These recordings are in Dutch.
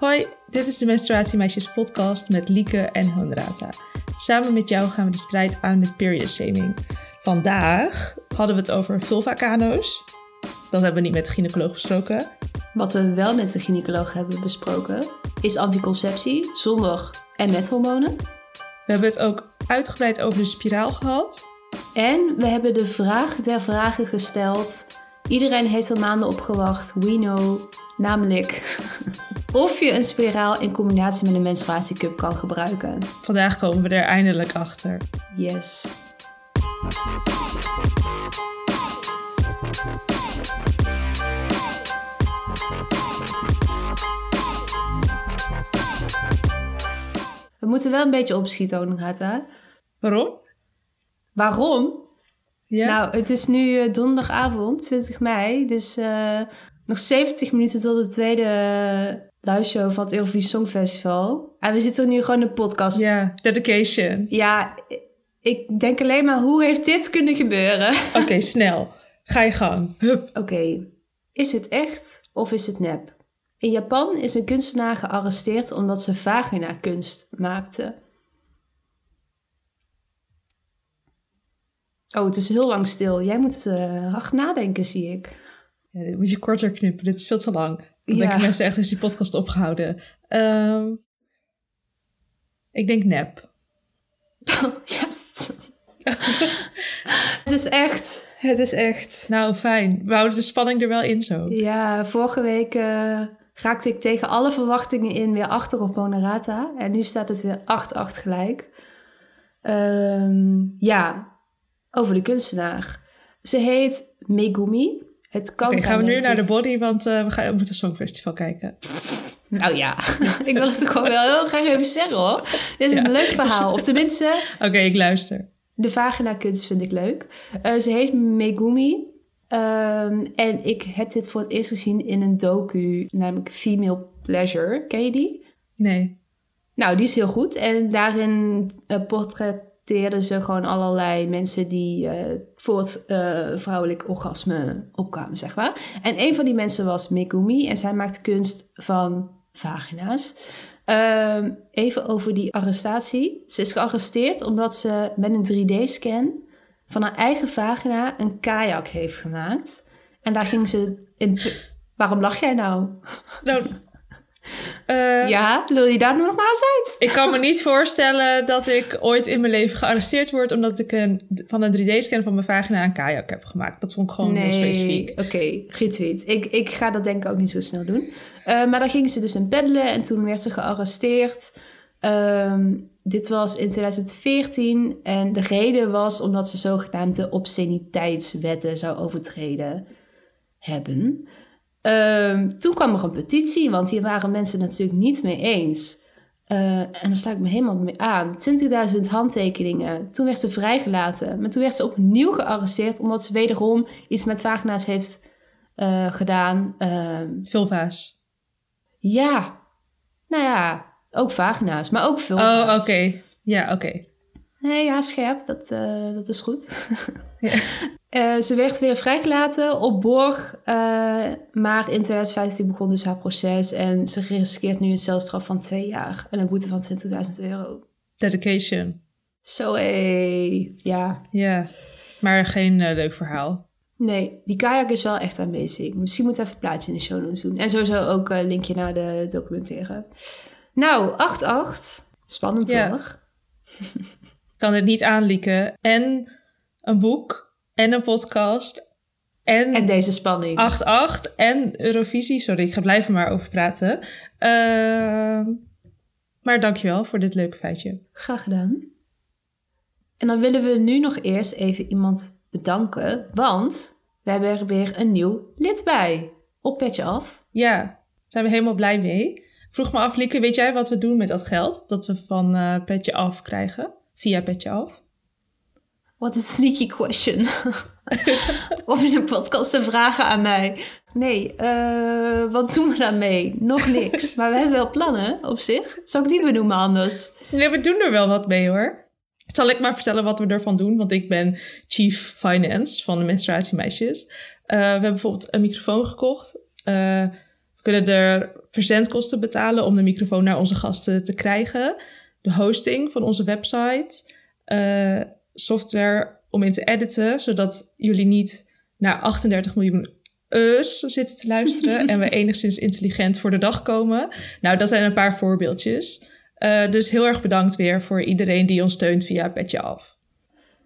Hoi, dit is de Menstruatiemeisjes podcast met Lieke en Honrata. Samen met jou gaan we de strijd aan met period shaming. Vandaag hadden we het over vulvakano's. Dat hebben we niet met de gynaecoloog besproken. Wat we wel met de gynaecoloog hebben besproken is anticonceptie zonder en met hormonen. We hebben het ook uitgebreid over de spiraal gehad. En we hebben de vraag der vragen gesteld. Iedereen heeft er maanden op gewacht. We know. Namelijk of je een spiraal in combinatie met een menstruatiecup kan gebruiken. Vandaag komen we er eindelijk achter. Yes. We moeten wel een beetje opschieten, Onrata. Waarom? Waarom? Ja. Nou, het is nu eh, donderdagavond, 20 mei. Dus eh, nog 70 minuten tot de tweede liveshow van het Eurovisie Songfestival. En we zitten nu gewoon in de podcast. ja, dedication. Ja, ik denk alleen maar, hoe heeft dit kunnen gebeuren? Oké, snel. Ga je gang. Hup. Oké, is het echt of is het nep? In Japan is een kunstenaar gearresteerd omdat ze vagina-kunst maakte. Oh, het is heel lang stil. Jij moet uh, hard nadenken, zie ik. Ja, dit moet je korter knippen. Dit is veel te lang. Dan Ja. denken mensen echt, is die podcast opgehouden. Ehm, ik denk nep. yes! het is echt. Het is echt. Nou, fijn. We houden de spanning er wel in zo. Ja, vorige week eh, raakte ik tegen alle verwachtingen in weer achter op Honorata. En nu staat het weer 8-8 gelijk. Ehm, ja, over de kunstenaar. Ze heet Megumi. Het kan zijn gaan we nu naar de body, want eh, we, gaan, we moeten songfestival kijken. Nou ja, ik wil het gewoon wel heel graag even zeggen hoor. Dit is Ja. een leuk verhaal. Of tenminste, Oké, ik luister. de vagina kunst vind ik leuk. Eh, ze heet Megumi. Ehm, en ik heb dit voor het eerst gezien in een docu, namelijk Female Pleasure. Ken je die? Nee. Nou, die is heel goed. En daarin eh, portretteerden ze gewoon allerlei mensen die eh, voor het eh, vrouwelijk orgasme opkwamen, zeg maar. En een van die mensen was Megumi en zij maakte kunst van vagina's. Ehm, even over die arrestatie. Ze is gearresteerd omdat ze met een 3D-scan van haar eigen vagina een kajak heeft gemaakt. En daar ging ze in... Waarom lach jij nou? Nou, eh, Ja, wil je daar nog maar eens uit? Ik kan me niet voorstellen dat ik ooit in mijn leven gearresteerd word... omdat ik een, van een 3D-scan van mijn vagina een kajak heb gemaakt. Dat vond ik gewoon heel specifiek. Oké, retweet. Ik, ik ga dat denk ik ook niet zo snel doen. Eh, maar daar ging ze dus in peddelen en toen werd ze gearresteerd. Ehm, dit was in 2014 en de reden was omdat ze zogenaamde obsceniteitswetten zou overtreden hebben. Ehm, toen kwam er een petitie, want hier waren mensen natuurlijk niet mee eens. Eh, en daar sluit ik me helemaal mee aan. 20.000 handtekeningen. Toen werd ze vrijgelaten. Maar toen werd ze opnieuw gearresteerd... omdat ze wederom iets met vagina's heeft eh, gedaan. Ehm, Vulva's. ja, nou ja, ook vagina's, maar ook veel. Oh, oké. Ja, oké. Nee, ja, scherp. Dat, eh, dat is goed. Ja. Eh, ze werd weer vrijgelaten op borg. eh, maar in 2015 begon dus haar proces. En ze riskeert nu een celstraf van twee jaar. En een boete van 20.000 euro. Dedication. Zo. Ja. Ja. Maar geen eh, leuk verhaal. Nee, die kajak is wel echt amazing. Misschien moet even een plaatje in de show notes doen. En sowieso ook een linkje naar de documentaire. Nou, 8-8. Spannend Ja. hoor. kan het niet aanlieken. En een boek. En een podcast. En, En deze spanning. 8-8. En Eurovisie. Sorry, ik ga blijven maar over praten. Ehm, maar dankjewel voor dit leuke feitje. Graag gedaan. En dan willen we nu nog eerst even iemand bedanken, want we hebben er weer een nieuw lid bij. Op Petje Af. Ja, daar zijn we helemaal blij mee. Vroeg me af, Lieke, weet jij wat we doen met dat geld? Dat we van eh, Petje Af krijgen? Via Petje Af? What a sneaky question. Om in een podcast te vragen aan mij. Nee, eh, wat doen we daarmee? Nog niks. maar we hebben wel plannen op zich. Zal ik die benoemen anders? Ja, we doen er wel wat mee hoor. Zal ik maar vertellen wat we ervan doen? Want ik ben Chief Finance van de Menstruatiemeisjes. Eh, we hebben bijvoorbeeld een microfoon gekocht. eh, We kunnen er verzendkosten betalen om de microfoon naar onze gasten te krijgen. De hosting van onze website. Software om in te editen, zodat jullie niet naar 38 miljoen us zitten te luisteren en we enigszins intelligent voor de dag komen. Nou, dat zijn een paar voorbeeldjes. Uh, dus heel erg bedankt weer voor iedereen die ons steunt via Petje Af.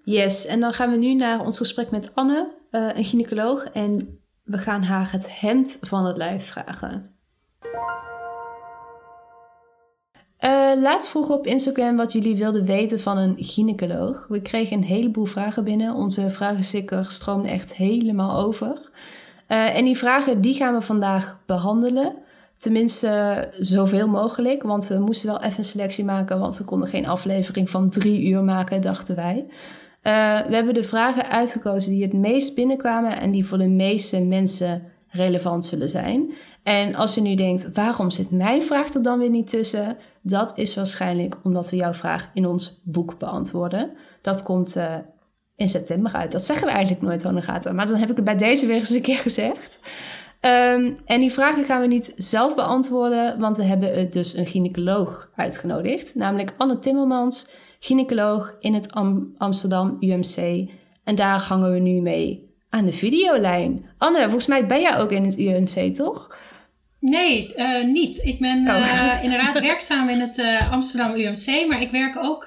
Yes, en dan gaan we nu naar ons gesprek met Anne, uh, een gynaecoloog. En we gaan haar het hemd van het lijf vragen. Uh, laatst vroegen op Instagram wat jullie wilden weten van een gynaecoloog. We kregen een heleboel vragen binnen. Onze vragensticker stroomde echt helemaal over. Uh, en die vragen die gaan we vandaag behandelen. Tenminste, zoveel mogelijk. Want we moesten wel even een selectie maken. Want we konden geen aflevering van drie uur maken, dachten wij. Uh, we hebben de vragen uitgekozen die het meest binnenkwamen. En die voor de meeste mensen relevant zullen zijn. En als je nu denkt, waarom zit mijn vraag er dan weer niet tussen? Dat is waarschijnlijk omdat we jouw vraag in ons boek beantwoorden. Dat komt uh, in september uit. Dat zeggen we eigenlijk nooit, Honegata. Maar dan heb ik het bij deze weer eens een keer gezegd. Um, en die vragen gaan we niet zelf beantwoorden, want we hebben dus een gynaecoloog uitgenodigd. Namelijk Anne Timmermans, gynaecoloog in het Am Amsterdam UMC. En daar hangen we nu mee aan de videolijn. Anne, volgens mij ben jij ook in het UMC, toch? Nee, uh, niet. Ik ben oh. uh, inderdaad werkzaam in het uh, Amsterdam UMC, maar ik werk ook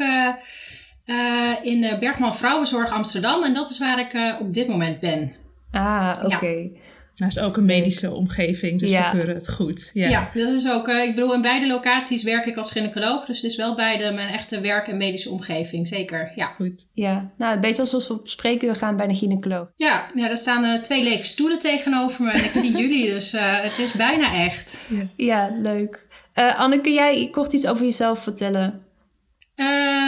in de Bergman Vrouwenzorg Amsterdam en dat is waar ik op dit moment ben. Ah, oké. Ja. Nou, is ook een medische omgeving, dus we keuren het goed. Ja, ja dat is ook. ik bedoel, in beide locaties werk ik als gynaecoloog, dus het is wel beide mijn echte werk- en medische omgeving, zeker. Ja. Goed. Ja, nou, een beetje alsof we op spreekuur gaan bij een gynaecoloog. Ja, ja er staan twee lege stoelen tegenover me en ik zie jullie, dus het is bijna echt. Ja, ja leuk. Anne, kun jij kort iets over jezelf vertellen? Uh,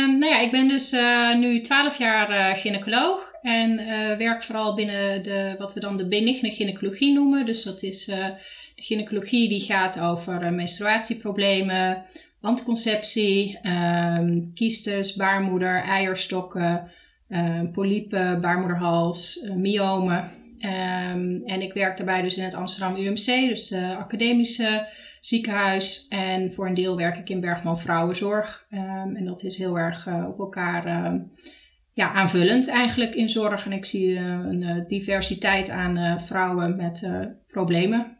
nou ja, ik ben dus uh, nu 12 jaar uh, gynaecoloog en werk vooral binnen de, wat we dan de benigne gynaecologie noemen. Dus dat is de gynaecologie die gaat over menstruatieproblemen, anticonceptie, ehm, kiestes, baarmoeder, eierstokken, ehm, polypen, baarmoederhals, myomen. Um, en ik werk daarbij dus in het Amsterdam UMC, dus de academische ziekenhuis. En voor een deel werk ik in Bergman Vrouwenzorg. Um, en dat is heel erg uh, op elkaar uh, ja, aanvullend eigenlijk in zorg. En ik zie uh, een diversiteit aan vrouwen met problemen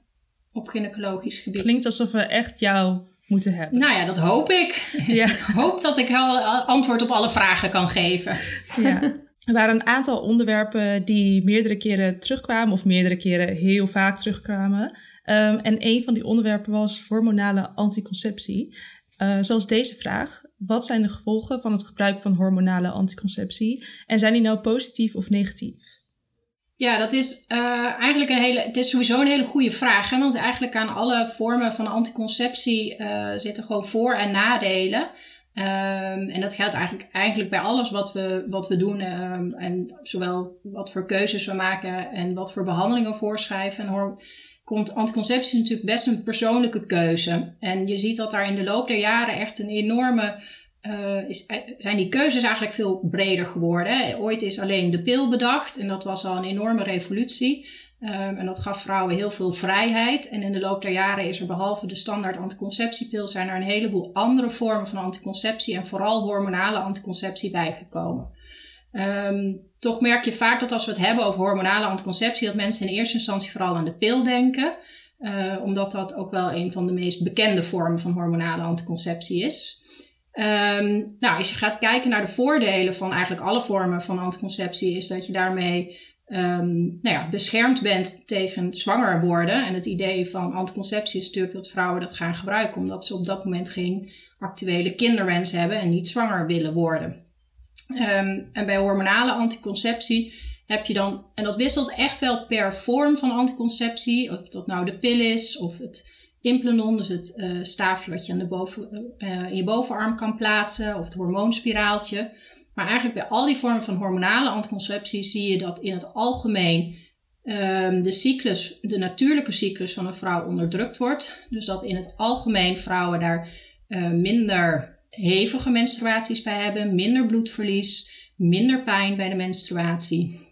op gynaecologisch gebied. Klinkt alsof we echt jou moeten hebben. Nou ja, dat hoop ik. Ja. ik hoop dat ik antwoord op alle vragen kan geven. Ja. Er waren een aantal onderwerpen die meerdere keren terugkwamen, of meerdere keren heel vaak terugkwamen. Um, en een van die onderwerpen was hormonale anticonceptie. Uh, zoals deze vraag. Wat zijn de gevolgen van het gebruik van hormonale anticonceptie? En zijn die nou positief of negatief? Ja, dat is uh, eigenlijk een hele. Het is sowieso een hele goede vraag. Want eigenlijk aan alle vormen van anticonceptie uh, zitten gewoon voor- en nadelen. Um, en dat geldt eigenlijk, eigenlijk bij alles wat we, wat we doen. Um, en zowel wat voor keuzes we maken en wat voor behandelingen voorschrijven. En anticonceptie is natuurlijk best een persoonlijke keuze. En je ziet dat daar in de loop der jaren echt een enorme. Uh, is, zijn die keuzes eigenlijk veel breder geworden. Ooit is alleen de pil bedacht en dat was al een enorme revolutie. Um, en dat gaf vrouwen heel veel vrijheid. En in de loop der jaren is er behalve de standaard anticonceptiepil, zijn er een heleboel andere vormen van anticonceptie en vooral hormonale anticonceptie bijgekomen. Um, toch merk je vaak dat als we het hebben over hormonale anticonceptie, dat mensen in eerste instantie vooral aan de pil denken. Uh, omdat dat ook wel een van de meest bekende vormen van hormonale anticonceptie is. Um, nou, als je gaat kijken naar de voordelen van eigenlijk alle vormen van anticonceptie, is dat je daarmee um, nou ja, beschermd bent tegen zwanger worden. En het idee van anticonceptie is natuurlijk dat vrouwen dat gaan gebruiken, omdat ze op dat moment geen actuele kinderwens hebben en niet zwanger willen worden. Um, en bij hormonale anticonceptie heb je dan, en dat wisselt echt wel per vorm van anticonceptie, of dat nou de pil is of het implanon, dus het uh, staafje wat je aan de boven, uh, in je bovenarm kan plaatsen, of het hormoonspiraaltje. Maar eigenlijk bij al die vormen van hormonale anticonceptie zie je dat in het algemeen um, de cyclus, de natuurlijke cyclus van een vrouw onderdrukt wordt. Dus dat in het algemeen vrouwen daar uh, minder hevige menstruaties bij hebben, minder bloedverlies, minder pijn bij de menstruatie.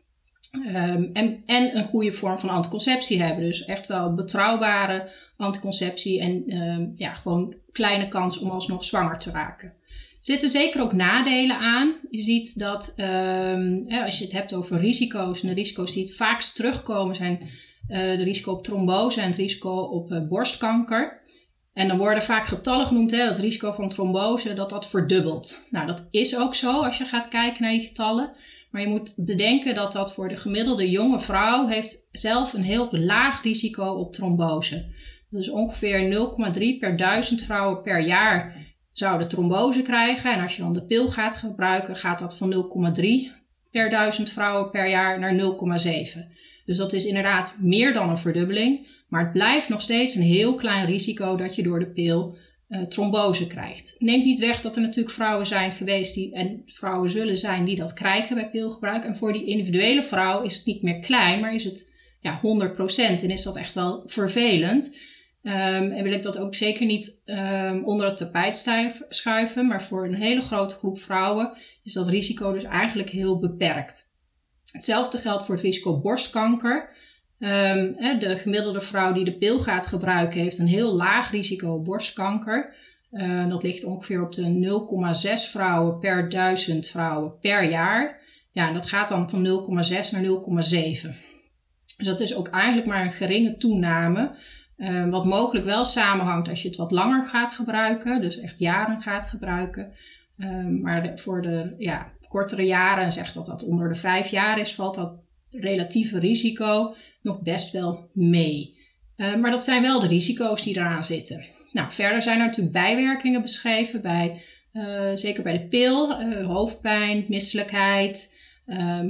Ehm, en, en een goede vorm van anticonceptie hebben. Dus echt wel betrouwbare anticonceptie en ehm, ja, gewoon kleine kans om alsnog zwanger te raken. Er zitten zeker ook nadelen aan. Je ziet dat ehm, als je het hebt over risico's, en de risico's die het vaakst terugkomen zijn uh, de risico op trombose en het risico op uh, borstkanker. En dan worden vaak getallen genoemd, hè, dat risico van trombose, dat dat verdubbelt. Nou, dat is ook zo als je gaat kijken naar die getallen. Maar je moet bedenken dat dat voor de gemiddelde jonge vrouw heeft zelf een heel laag risico op trombose. Is ongeveer 0,3 per duizend vrouwen per jaar zouden trombose krijgen. En als je dan de pil gaat gebruiken, gaat dat van 0,3 per duizend vrouwen per jaar naar 0,7. Dus dat is inderdaad meer dan een verdubbeling. Maar het blijft nog steeds een heel klein risico dat je door de pil uh, trombose krijgt. Neemt niet weg dat er natuurlijk vrouwen zijn geweest die, en vrouwen zullen zijn die dat krijgen bij pilgebruik. En voor die individuele vrouw is het niet meer klein, maar is het ja, 100% en is dat echt wel vervelend. Um, en wil ik dat ook zeker niet um, onder het tapijt schuiven, maar voor een hele grote groep vrouwen is dat risico dus eigenlijk heel beperkt. Hetzelfde geldt voor het risico borstkanker. Um, de gemiddelde vrouw die de pil gaat gebruiken heeft een heel laag risico op borstkanker. Uh, dat ligt ongeveer op de 0,6 vrouwen per duizend vrouwen per jaar. Ja, en dat gaat dan van 0,6 naar 0,7. Dus dat is ook eigenlijk maar een geringe toename. Uh, wat mogelijk wel samenhangt als je het wat langer gaat gebruiken, dus echt jaren gaat gebruiken. Uh, maar voor de ja, kortere jaren, en zeg dat dat onder de vijf jaar is, valt dat relatieve risico nog best wel mee. Uh, maar dat zijn wel de risico's die eraan zitten. Nou, verder zijn er natuurlijk bijwerkingen beschreven, bij, uh, zeker bij de pil, uh, hoofdpijn, misselijkheid,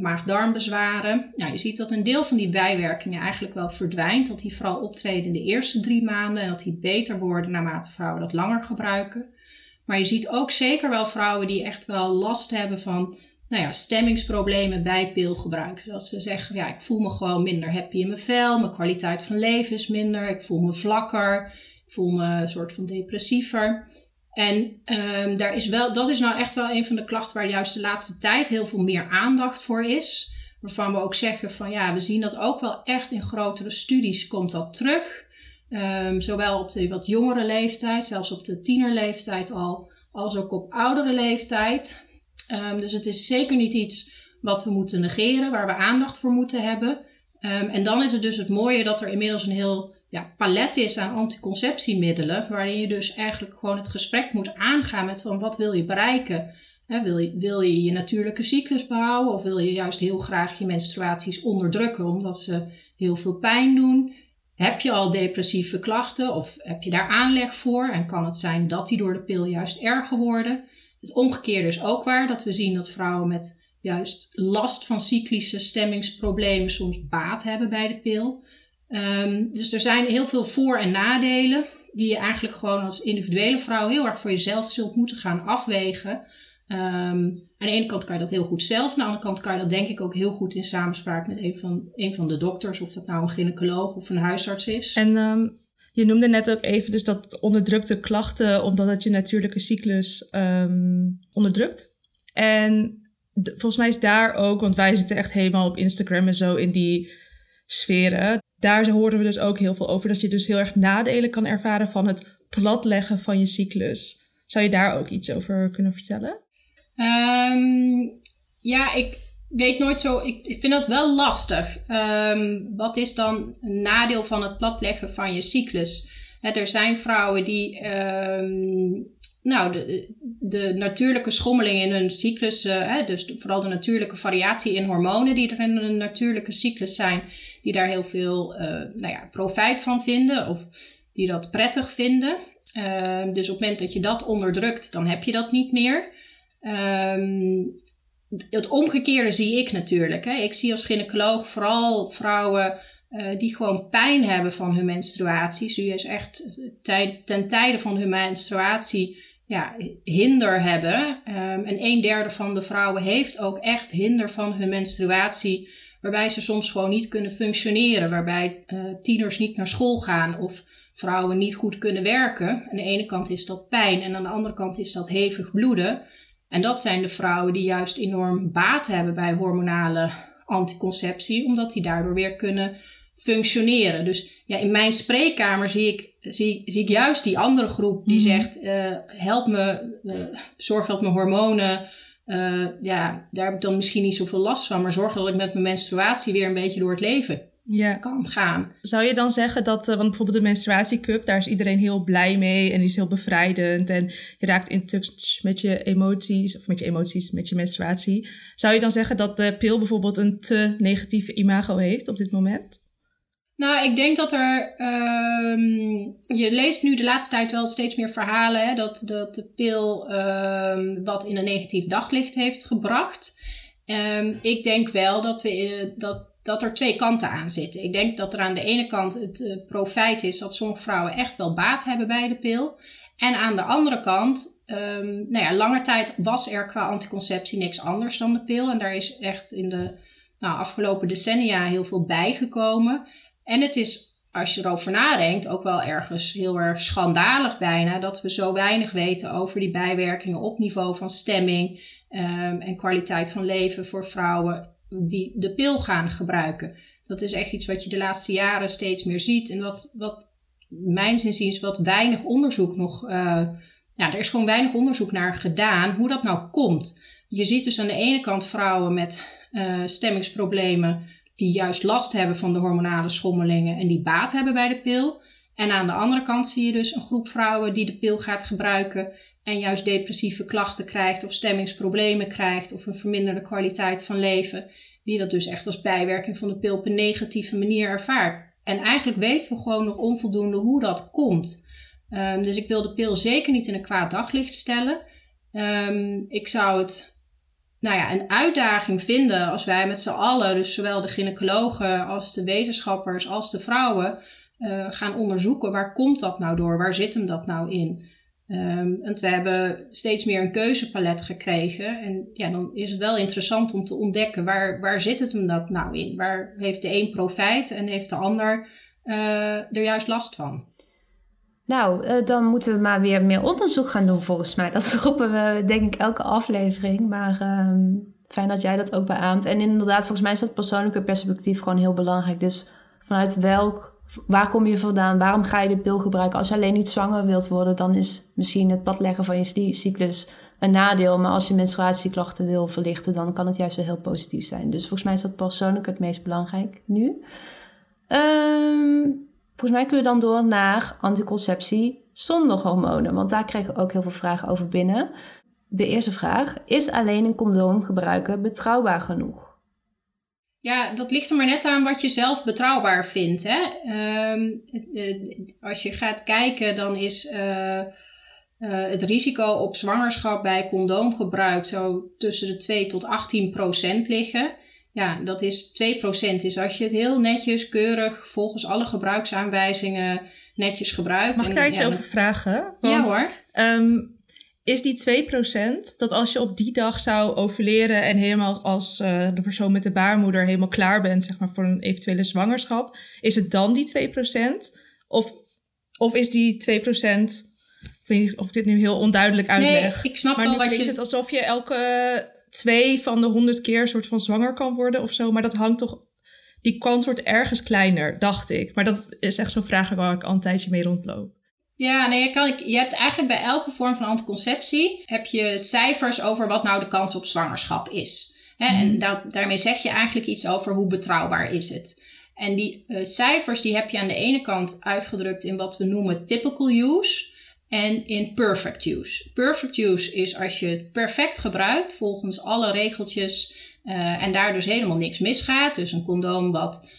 maag-darmbezwaren. Nou, je ziet dat een deel van die bijwerkingen eigenlijk wel verdwijnt, dat die vooral optreden in de eerste drie maanden en dat die beter worden naarmate vrouwen dat langer gebruiken. Maar je ziet ook zeker wel vrouwen die echt wel last hebben van nou ja, stemmingsproblemen bij pilgebruik. Dat ze zeggen, ja, ik voel me gewoon minder happy in mijn vel, mijn kwaliteit van leven is minder, ik voel me vlakker, ik voel me een soort van depressiever. En um, daar is wel, dat is nou echt wel een van de klachten waar juist de laatste tijd heel veel meer aandacht voor is. Waarvan we ook zeggen van ja, we zien dat ook wel echt in grotere studies komt dat terug. Um, zowel op de wat jongere leeftijd, zelfs op de tienerleeftijd al, als ook op oudere leeftijd. Um, dus het is zeker niet iets wat we moeten negeren, waar we aandacht voor moeten hebben. Um, en dan is het dus het mooie dat er inmiddels een heel ja, palet is aan anticonceptiemiddelen, waarin je dus eigenlijk gewoon het gesprek moet aangaan met van wat wil je bereiken. wil, je, wil je je natuurlijke cyclus behouden of wil je juist heel graag je menstruaties onderdrukken omdat ze heel veel pijn doen? Heb je al depressieve klachten of heb je daar aanleg voor? En kan het zijn dat die door de pil juist erger worden? Het omgekeerde is ook waar, dat we zien dat vrouwen met juist last van cyclische stemmingsproblemen soms baat hebben bij de pil. Um, dus er zijn heel veel voor- en nadelen die je eigenlijk gewoon als individuele vrouw heel erg voor jezelf zult moeten gaan afwegen. Um, aan de ene kant kan je dat heel goed zelf, aan de andere kant kan je dat denk ik ook heel goed in samenspraak met een van, een van de dokters, of dat nou een gynaecoloog of een huisarts is. En um, je noemde net ook even dus dat onderdrukte klachten, omdat het je natuurlijke cyclus um, onderdrukt. En volgens mij is daar ook, want wij zitten echt helemaal op Instagram en zo in die sferen. Daar horen we dus ook heel veel over dat je dus heel erg nadelen kan ervaren van het platleggen van je cyclus. Zou je daar ook iets over kunnen vertellen? Um, ja, ik, weet nooit zo, ik, ik vind dat wel lastig. Um, wat is dan een nadeel van het platleggen van je cyclus? er zijn vrouwen die um, nou, de, de, natuurlijke schommeling in hun cyclus, uh, dus vooral de natuurlijke variatie in hormonen die er in een natuurlijke cyclus zijn, die daar heel veel uh, nou ja, profijt van vinden of die dat prettig vinden. Uh, dus op het moment dat je dat onderdrukt, dan heb je dat niet meer. Um, het omgekeerde zie ik natuurlijk. Hè. Ik zie als gynaecoloog vooral vrouwen uh, die gewoon pijn hebben van hun menstruaties. Die dus echt ten tijde van hun menstruatie ja, hinder hebben. Um, en een derde van de vrouwen heeft ook echt hinder van hun menstruatie. Waarbij ze soms gewoon niet kunnen functioneren. Waarbij uh, tieners niet naar school gaan of vrouwen niet goed kunnen werken. Aan de ene kant is dat pijn en aan de andere kant is dat hevig bloeden. En dat zijn de vrouwen die juist enorm baat hebben bij hormonale anticonceptie, omdat die daardoor weer kunnen functioneren. Dus ja, in mijn spreekkamer zie ik, zie, zie ik juist die andere groep die Mhm. zegt: eh, help me, eh, zorg dat mijn hormonen. eh, ja, daar heb ik dan misschien niet zoveel last van, maar zorg dat ik met mijn menstruatie weer een beetje door het leven Ja. kan gaan. Zou je dan zeggen dat, eh, want bijvoorbeeld de menstruatiecup, daar is iedereen heel blij mee en die is heel bevrijdend en je raakt in touch met je emoties, of met je emoties, met je menstruatie. Zou je dan zeggen dat de pil bijvoorbeeld een te negatieve imago heeft op dit moment? Nou, ik denk dat er. ehm, je leest nu de laatste tijd wel steeds meer verhalen hè, dat, dat de pil ehm, wat in een negatief daglicht heeft gebracht. Ehm, ik denk wel dat, we, eh, dat, dat er twee kanten aan zitten. Ik denk dat er aan de ene kant het eh, profijt is dat sommige vrouwen echt wel baat hebben bij de pil. En aan de andere kant, ehm nou ja, lange tijd was er qua anticonceptie niks anders dan de pil. En daar is echt in de nou, afgelopen decennia heel veel bijgekomen. En het is, als je erover nadenkt, ook wel ergens heel erg schandalig bijna dat we zo weinig weten over die bijwerkingen op niveau van stemming ehm, en kwaliteit van leven voor vrouwen die de pil gaan gebruiken. Dat is echt iets wat je de laatste jaren steeds meer ziet en wat, wat mijn inziens wat weinig onderzoek nog. ja, er is gewoon weinig onderzoek naar gedaan hoe dat nou komt. Je ziet dus aan de ene kant vrouwen met eh, stemmingsproblemen die juist last hebben van de hormonale schommelingen en die baat hebben bij de pil. En aan de andere kant zie je dus een groep vrouwen die de pil gaat gebruiken en juist depressieve klachten krijgt of stemmingsproblemen krijgt of een verminderde kwaliteit van leven, die dat dus echt als bijwerking van de pil op een negatieve manier ervaart. En eigenlijk weten we gewoon nog onvoldoende hoe dat komt. Um, dus ik wil de pil zeker niet in een kwaad daglicht stellen. Um, ik zou het nou ja, een uitdaging vinden als wij met z'n allen, dus zowel de gynaecologen als de wetenschappers als de vrouwen, uh, gaan onderzoeken waar komt dat nou door, waar zit hem dat nou in. Um, en we hebben steeds meer een keuzepalet gekregen. En ja, dan is het wel interessant om te ontdekken waar, waar zit het hem dat nou in? Waar heeft de een profijt en heeft de ander uh, er juist last van? Nou, uh, dan moeten we maar weer meer onderzoek gaan doen volgens mij. Dat roepen we denk ik elke aflevering. Maar um, fijn dat jij dat ook beaamt. En inderdaad, volgens mij is dat persoonlijke perspectief gewoon heel belangrijk. Dus vanuit welk, waar kom je vandaan? Waarom ga je de pil gebruiken? Als je alleen niet zwanger wilt worden, dan is misschien het padleggen van je cyclus een nadeel. Maar als je menstruatieklachten wil verlichten, dan kan het juist wel heel positief zijn. Dus volgens mij is dat persoonlijk het meest belangrijk nu. Um, Volgens mij kunnen we dan door naar anticonceptie zonder hormonen. Want daar kregen we ook heel veel vragen over binnen. De eerste vraag: Is alleen een condoom gebruiken betrouwbaar genoeg? Ja, dat ligt er maar net aan wat je zelf betrouwbaar vindt. Hè? Um, als je gaat kijken, dan is uh, uh, het risico op zwangerschap bij condoomgebruik zo tussen de 2 tot 18 procent liggen. Ja, dat is 2% is als je het heel netjes, keurig, volgens alle gebruiksaanwijzingen netjes gebruikt. Mag ik daar iets ja, over vragen? Want, ja hoor. Um, is die 2% dat als je op die dag zou ovuleren en helemaal als uh, de persoon met de baarmoeder helemaal klaar bent zeg maar, voor een eventuele zwangerschap, is het dan die 2%? Of, of is die 2%, ik weet niet of ik dit nu heel onduidelijk uitleg, nee, ik snap maar wel wat je... het alsof je elke twee van de honderd keer soort van zwanger kan worden of zo. Maar dat hangt toch. Die kans wordt ergens kleiner, dacht ik. Maar dat is echt zo'n vraag waar ik al een tijdje mee rondloop. Ja, nee, je, kan, je hebt eigenlijk bij elke vorm van anticonceptie heb je cijfers over wat nou de kans op zwangerschap is. Hè? Mm. En da daarmee zeg je eigenlijk iets over hoe betrouwbaar is het. En die uh, cijfers die heb je aan de ene kant uitgedrukt in wat we noemen typical use en in perfect use. Perfect use is als je het perfect gebruikt volgens alle regeltjes uh, en daar dus helemaal niks misgaat. Dus een condoom wat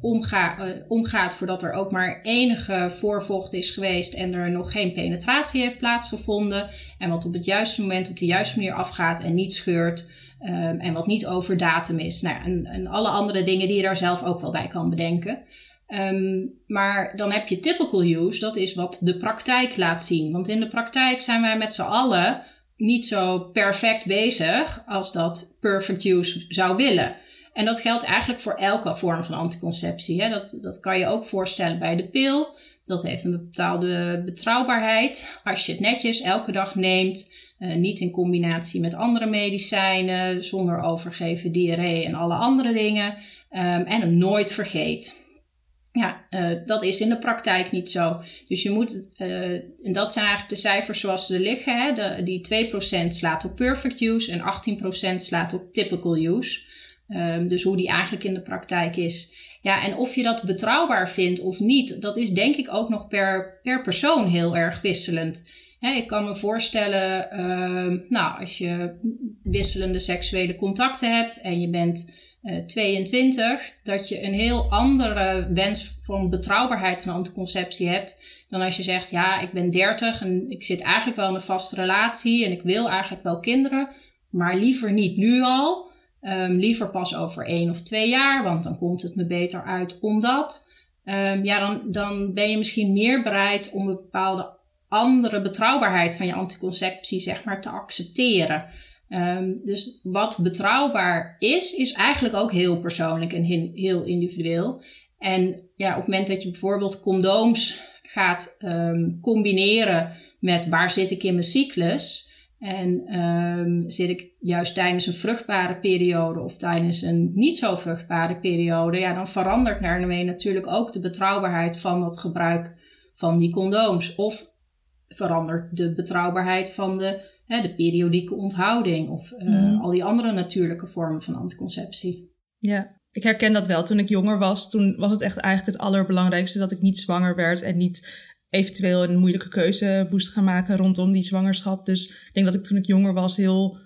omga uh, omgaat voordat er ook maar enige voorvocht is geweest en er nog geen penetratie heeft plaatsgevonden. En wat op het juiste moment op de juiste manier afgaat en niet scheurt. Um, en wat niet over datum is. Nou, en, en alle andere dingen die je daar zelf ook wel bij kan bedenken. Um, maar dan heb je typical use, dat is wat de praktijk laat zien. Want in de praktijk zijn wij met z'n allen niet zo perfect bezig als dat perfect use zou willen. En dat geldt eigenlijk voor elke vorm van anticonceptie. Hè. Dat, dat kan je ook voorstellen bij de pil. Dat heeft een bepaalde betrouwbaarheid. Als je het netjes elke dag neemt, niet in combinatie met andere medicijnen, zonder overgeven, diarree en alle andere dingen. Um, en hem nooit vergeet. Ja, uh, dat is in de praktijk niet zo. Dus je moet, uh, en dat zijn eigenlijk de cijfers zoals ze liggen. Hè? De, die 2% slaat op perfect use en 18% slaat op typical use. Um, dus hoe die eigenlijk in de praktijk is. Ja, en of je dat betrouwbaar vindt of niet, dat is denk ik ook nog per, per persoon heel erg wisselend. Ik kan me voorstellen, uh, nou, als je wisselende seksuele contacten hebt en je bent 22, eh, dat je een heel andere wens van betrouwbaarheid van anticonceptie hebt. Dan als je zegt, ja, ik ben 30 en ik zit eigenlijk wel in een vaste relatie en ik wil eigenlijk wel kinderen, maar liever niet nu al. Um, liever pas over één of twee jaar, want dan komt het me beter uit omdat. Um, ja, dan, dan ben je misschien meer bereid om een bepaalde andere betrouwbaarheid van je anticonceptie, zeg maar, te accepteren. Um, dus wat betrouwbaar is, is eigenlijk ook heel persoonlijk en heel individueel. En ja, op het moment dat je bijvoorbeeld condooms gaat combineren met waar zit ik in mijn cyclus. En um, zit ik juist tijdens een vruchtbare periode of tijdens een niet zo vruchtbare periode, ja, dan verandert daarmee natuurlijk ook de betrouwbaarheid van dat gebruik van die condooms. Of verandert de betrouwbaarheid van de hè, de periodieke onthouding of uh, mm. al die andere natuurlijke vormen van anticonceptie. Ja, ik herken dat wel. Toen ik jonger was, toen was het echt eigenlijk het allerbelangrijkste dat ik niet zwanger werd en niet eventueel een moeilijke keuze moest gaan maken rondom die zwangerschap. Dus ik denk dat ik toen ik jonger was heel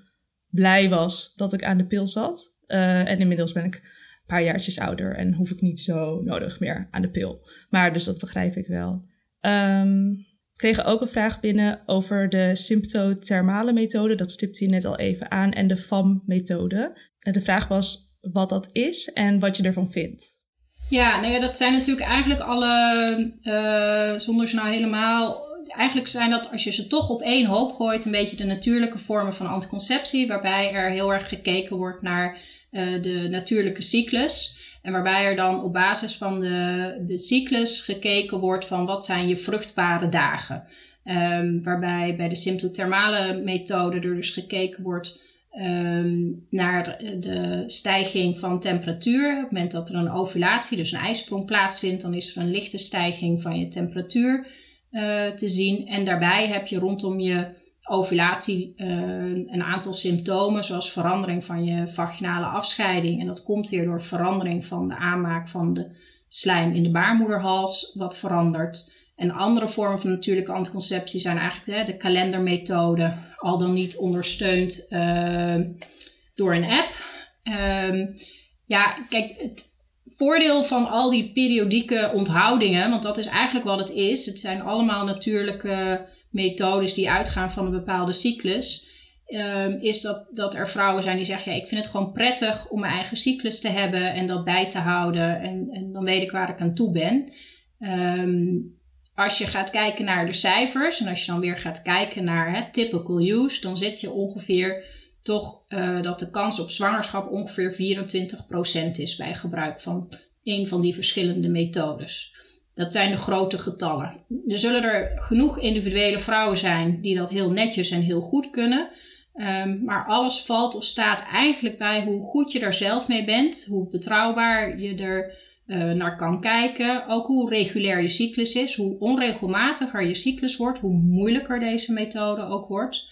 blij was dat ik aan de pil zat. Uh, en inmiddels ben ik een paar jaartjes ouder en hoef ik niet zo nodig meer aan de pil. Maar dus dat begrijp ik wel. Um, kregen ook een vraag binnen over de symptothermale methode. Dat stipte je net al even aan. En de FAM-methode. De vraag was wat dat is en wat je ervan vindt. Ja, nou ja, dat zijn natuurlijk eigenlijk alle, uh, zonder ze nou helemaal. Eigenlijk zijn dat, als je ze toch op één hoop gooit, een beetje de natuurlijke vormen van anticonceptie, waarbij er heel erg gekeken wordt naar uh, de natuurlijke cyclus. En waarbij er dan op basis van de, de cyclus gekeken wordt van wat zijn je vruchtbare dagen. Um, waarbij bij de symptothermale methode er dus gekeken wordt um, naar de stijging van temperatuur. Op het moment dat er een ovulatie, dus een ijsprong plaatsvindt, dan is er een lichte stijging van je temperatuur uh, te zien. En daarbij heb je rondom je ovulatie uh, een aantal symptomen, zoals verandering van je vaginale afscheiding. En dat komt weer door verandering van de aanmaak van de slijm in de baarmoederhals, wat verandert. En andere vormen van natuurlijke anticonceptie zijn eigenlijk hè, de kalendermethode, al dan niet ondersteund uh, door een app. Um, ja, kijk, het voordeel van al die periodieke onthoudingen, want dat is eigenlijk wat het is. Het zijn allemaal natuurlijke methodes die uitgaan van een bepaalde cyclus. Um, is dat, dat er vrouwen zijn die zeggen: ja, Ik vind het gewoon prettig om mijn eigen cyclus te hebben en dat bij te houden. En, en dan weet ik waar ik aan toe ben. Um, als je gaat kijken naar de cijfers en als je dan weer gaat kijken naar het typical use, dan zit je ongeveer toch uh, dat de kans op zwangerschap ongeveer 24% is bij gebruik van een van die verschillende methodes. Dat zijn de grote getallen. Er zullen er genoeg individuele vrouwen zijn die dat heel netjes en heel goed kunnen. Um, maar alles valt of staat eigenlijk bij hoe goed je er zelf mee bent, hoe betrouwbaar je er uh, naar kan kijken. Ook hoe regulair je cyclus is, hoe onregelmatiger je cyclus wordt, hoe moeilijker deze methode ook wordt.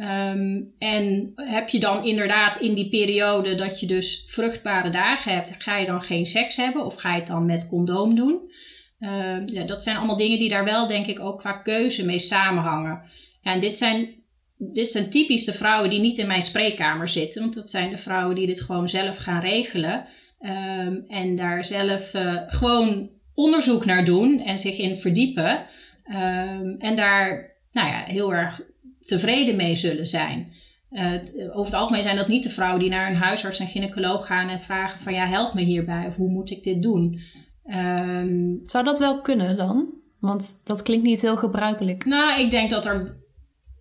Um, en heb je dan inderdaad in die periode dat je dus vruchtbare dagen hebt, ga je dan geen seks hebben of ga je het dan met condoom doen? Uh, ja, dat zijn allemaal dingen die daar wel, denk ik, ook qua keuze mee samenhangen. en dit zijn, dit zijn typisch de vrouwen die niet in mijn spreekkamer zitten, want dat zijn de vrouwen die dit gewoon zelf gaan regelen. Um, en daar zelf uh, gewoon onderzoek naar doen en zich in verdiepen. Um, en daar nou ja, heel erg tevreden mee zullen zijn. Uh, over het algemeen zijn dat niet de vrouwen die naar een huisarts en gynaecoloog gaan en vragen van ja, help me hierbij of hoe moet ik dit doen. Um, Zou dat wel kunnen dan? Want dat klinkt niet heel gebruikelijk. Nou, ik denk dat er.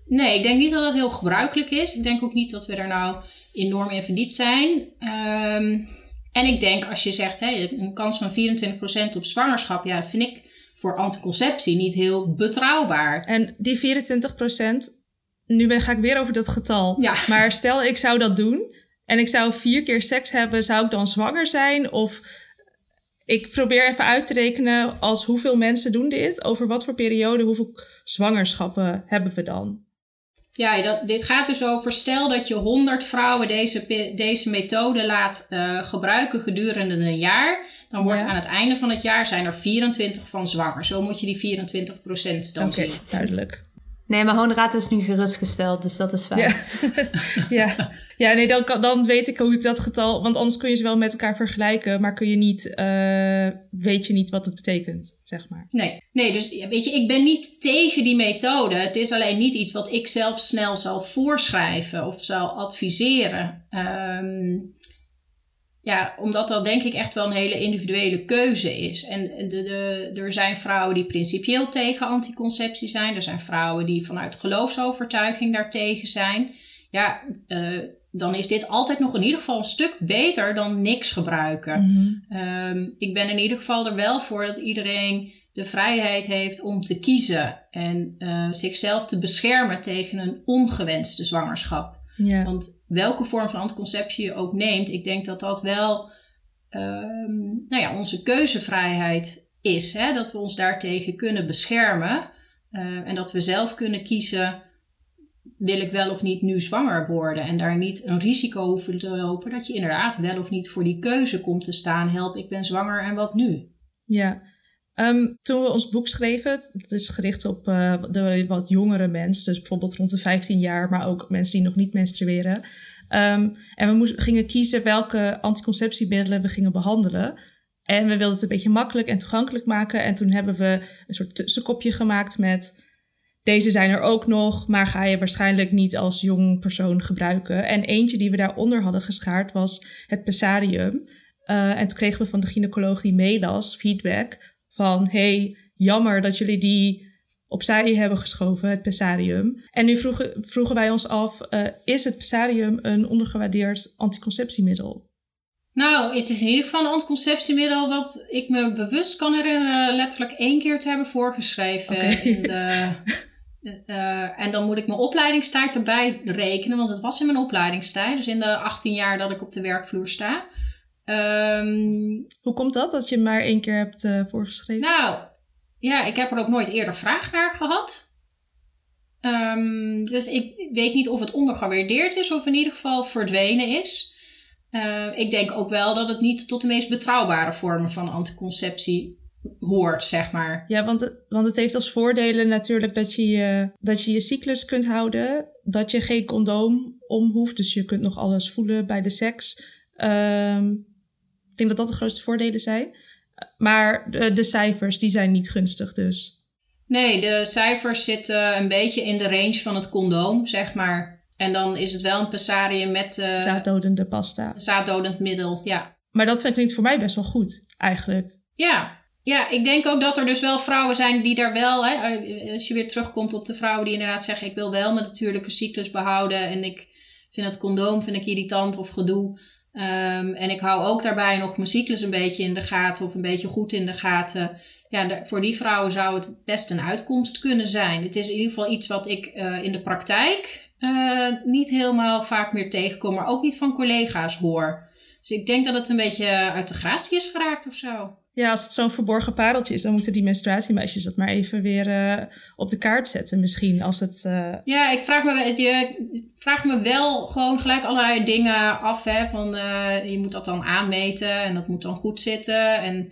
Nee, ik denk niet dat dat heel gebruikelijk is. Ik denk ook niet dat we er nou enorm in verdiept zijn. Um, en ik denk als je zegt hè, een kans van 24% op zwangerschap, ja, dat vind ik voor anticonceptie niet heel betrouwbaar. En die 24%, nu ben, ga ik weer over dat getal. Ja. Maar stel ik zou dat doen en ik zou vier keer seks hebben, zou ik dan zwanger zijn? Of ik probeer even uit te rekenen als hoeveel mensen doen dit, over wat voor periode, hoeveel zwangerschappen hebben we dan? Ja, dat, dit gaat dus over stel dat je 100 vrouwen deze, deze methode laat eh, gebruiken gedurende een jaar. Dan wordt Ja. aan het einde van het jaar zijn er 24 van zwanger. Zo moet je die 24% dan Oké, zien. duidelijk. Nee, maar Honorata is nu gerustgesteld, dus dat is fijn. Ja. ja. ja, nee, dan, kan, dan weet ik hoe ik dat getal. Want anders kun je ze wel met elkaar vergelijken, maar kun je niet, eh, weet je niet wat het betekent, zeg maar. Nee, nee, dus ja, weet je, ik ben niet tegen die methode. Het is alleen niet iets wat ik zelf snel zal voorschrijven of zal adviseren. Ehm, ja, omdat dat denk ik echt wel een hele individuele keuze is. En de, de, er zijn vrouwen die principieel tegen anticonceptie zijn. Er zijn vrouwen die vanuit geloofsovertuiging daartegen zijn. Ja, eh, dan is dit altijd nog in ieder geval een stuk beter dan niks gebruiken. Mhm. Ehm, ik ben in ieder geval er wel voor dat iedereen de vrijheid heeft om te kiezen en eh, zichzelf te beschermen tegen een ongewenste zwangerschap. Ja. Want welke vorm van anticonceptie je ook neemt, ik denk dat dat wel ehm, nou ja, onze keuzevrijheid is. Hè? Dat we ons daartegen kunnen beschermen eh, en dat we zelf kunnen kiezen. Wil ik wel of niet nu zwanger worden? En daar niet een risico hoeven te lopen dat je inderdaad wel of niet voor die keuze komt te staan. Help, ik ben zwanger en wat nu? Ja. Ehm, toen we ons boek schreven, dat is gericht op eh, de wat jongere mensen, dus bijvoorbeeld rond de 15 jaar, maar ook mensen die nog niet menstrueren. Ehm, en we moesten, gingen kiezen welke anticonceptiemiddelen we gingen behandelen. En we wilden het een beetje makkelijk en toegankelijk maken. En toen hebben we een soort tussenkopje gemaakt met. Deze zijn er ook nog, maar ga je waarschijnlijk niet als jong persoon gebruiken. En eentje die we daaronder hadden geschaard was het Pessarium. Eh, en toen kregen we van de gynaecoloog die meelas feedback van... hey, jammer dat jullie die opzij hebben geschoven, het Pessarium. En nu vroegen, vroegen wij ons af, eh, is het Pessarium een ondergewaardeerd anticonceptiemiddel? Nou, het is in ieder geval een anticonceptiemiddel wat ik me bewust kan herinneren letterlijk één keer te hebben voorgeschreven. In de, eh, en dan moet ik mijn opleidingstijd erbij rekenen, want het was in mijn opleidingstijd. Dus in de 18 jaar dat ik op de werkvloer sta. Ehm, Hoe komt dat, dat je hem maar één keer hebt eh, voorgeschreven? nou, ja, ik heb er ook nooit eerder vraag naar gehad. Ehm, dus ik weet niet of het ondergewaardeerd is of in ieder geval verdwenen is. Eh, ik denk ook wel dat het niet tot de meest betrouwbare vormen van anticonceptie hoort, zeg maar. Ja, want het, want het heeft als voordelen natuurlijk dat je, je dat je je cyclus kunt houden. Dat je geen condoom om hoeft. Dus je kunt nog alles voelen bij de seks. Ehm, ik denk dat dat de grootste voordelen zijn. Maar de, de cijfers, die zijn niet gunstig dus. Nee, de cijfers zitten een beetje in de range van het condoom, zeg maar. En dan is het wel een pessarium met eh Zaaddodende pasta. zaaddodend middel, ja. Maar dat vind ik voor mij best wel goed, eigenlijk. Ja. ja, ik denk ook dat er dus wel vrouwen zijn die daar wel, hè, als je weer terugkomt op de vrouwen die inderdaad zeggen: Ik wil wel mijn natuurlijke cyclus behouden en ik vind het condoom vind ik irritant of gedoe. Ehm, en ik hou ook daarbij nog mijn cyclus een beetje in de gaten of een beetje goed in de gaten. Ja, voor die vrouwen zou het best een uitkomst kunnen zijn. Het is in ieder geval iets wat ik eh, in de praktijk eh, niet helemaal vaak meer tegenkom, maar ook niet van collega's hoor. Dus ik denk dat het een beetje uit de gratie is geraakt of zo. Ja, als het zo'n verborgen pareltje is, dan moeten die menstruatiemeisjes dat maar even weer eh, op de kaart zetten. Misschien als het. eh, Ja, ik vraag me, je, ik vraag me wel gewoon gelijk allerlei dingen af. Hè, van, eh, je moet dat dan aanmeten en dat moet dan goed zitten. En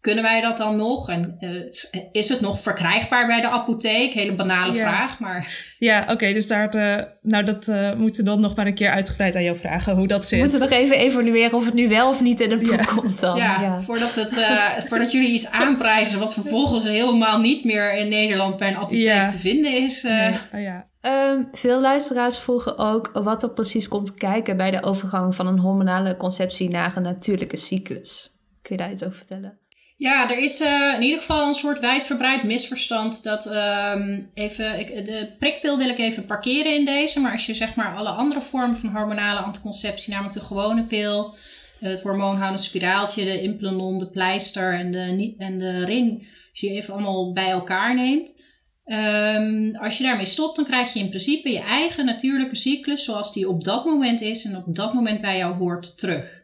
kunnen wij dat dan nog? En eh, is het nog verkrijgbaar bij de apotheek? Hele banale Ja. vraag, maar... ja, oké, dus daar. eh, nou, dat eh, moeten we dan nog maar een keer uitgebreid aan jou vragen hoe dat We zit. moeten nog even evalueren of het nu wel of niet in het boek Ja. komt dan. ja, Ja. Voordat, we het, eh, voordat jullie iets aanprijzen wat vervolgens helemaal niet meer in Nederland bij een apotheek Ja. te vinden is. eh, Nee, oh ja. Ehm, veel luisteraars vroegen ook wat er precies komt kijken bij de overgang van een hormonale conceptie naar een natuurlijke cyclus. Kun je daar iets over vertellen? Ja, er is eh, in ieder geval een soort wijdverbreid misverstand dat ehm, even, ik, de prikpil wil ik even parkeren in deze, maar als je zeg maar alle andere vormen van hormonale anticonceptie, namelijk de gewone pil, het hormoonhoudend spiraaltje, de implanon, de pleister en de, en de ring, als je even allemaal bij elkaar neemt, Ehm, als je daarmee stopt, dan krijg je in principe je eigen natuurlijke cyclus zoals die op dat moment is en op dat moment bij jou hoort terug.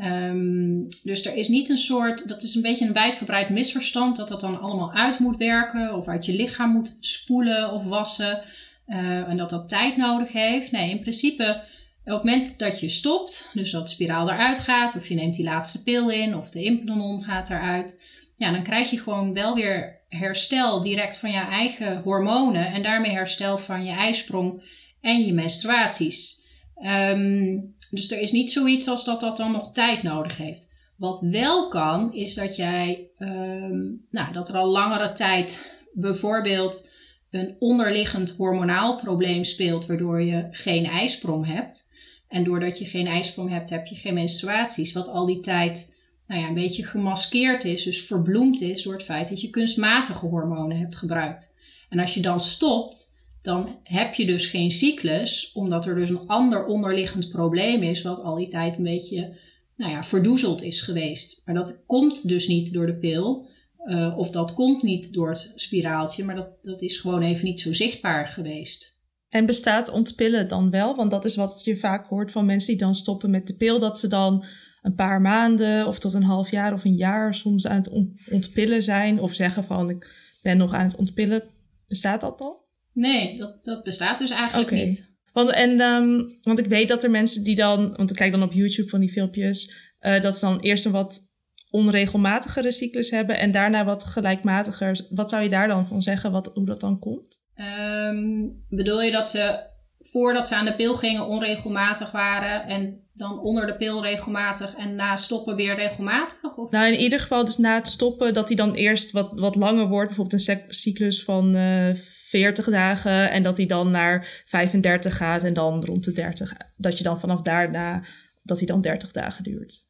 Ehm, dus er is niet een soort, dat is een beetje een wijdverbreid misverstand, dat dat dan allemaal uit moet werken of uit je lichaam moet spoelen of wassen uh, en dat dat tijd nodig heeft. Nee, in principe op het moment dat je stopt, dus dat de spiraal eruit gaat, of je neemt die laatste pil in, of de implanon gaat eruit, ja, dan krijg je gewoon wel weer herstel direct van je eigen hormonen en daarmee herstel van je ijsprong en je menstruaties. Um, dus er is niet zoiets als dat dat dan nog tijd nodig heeft. Wat wel kan, is dat jij, um, nou, dat er al langere tijd bijvoorbeeld een onderliggend hormonaal probleem speelt, waardoor je geen ijsprong hebt. En doordat je geen ijsprong hebt, heb je geen menstruaties. Wat al die tijd nou ja, een beetje gemaskeerd is, dus verbloemd is door het feit dat je kunstmatige hormonen hebt gebruikt. En als je dan stopt, dan heb je dus geen cyclus, omdat er dus een ander onderliggend probleem is, wat al die tijd een beetje nou ja, verdoezeld is geweest. Maar dat komt dus niet door de pil, uh, of dat komt niet door het spiraaltje, maar dat, dat is gewoon even niet zo zichtbaar geweest. En bestaat ontpillen dan wel? Want dat is wat je vaak hoort van mensen die dan stoppen met de pil, dat ze dan een paar maanden of tot een half jaar of een jaar soms aan het ontpillen zijn of zeggen van ik ben nog aan het ontpillen. Bestaat dat dan? Nee, dat, dat bestaat dus eigenlijk niet. Want, en, um, want ik weet dat er mensen die dan, want ik kijk dan op YouTube van die filmpjes, uh, dat ze dan eerst een wat onregelmatigere cyclus hebben en daarna wat gelijkmatiger. Wat zou je daar dan van zeggen, wat, hoe dat dan komt? Um, bedoel je dat ze voordat ze aan de pil gingen onregelmatig waren en dan onder de pil regelmatig en na stoppen weer regelmatig? Of? Nou, in ieder geval dus na het stoppen dat hij dan eerst wat, wat langer wordt. Bijvoorbeeld een cyclus van uh, eh, 40 dagen en dat hij dan naar 35 gaat en dan rond de 30. Dat je dan vanaf daarna, dat hij dan 30 dagen duurt.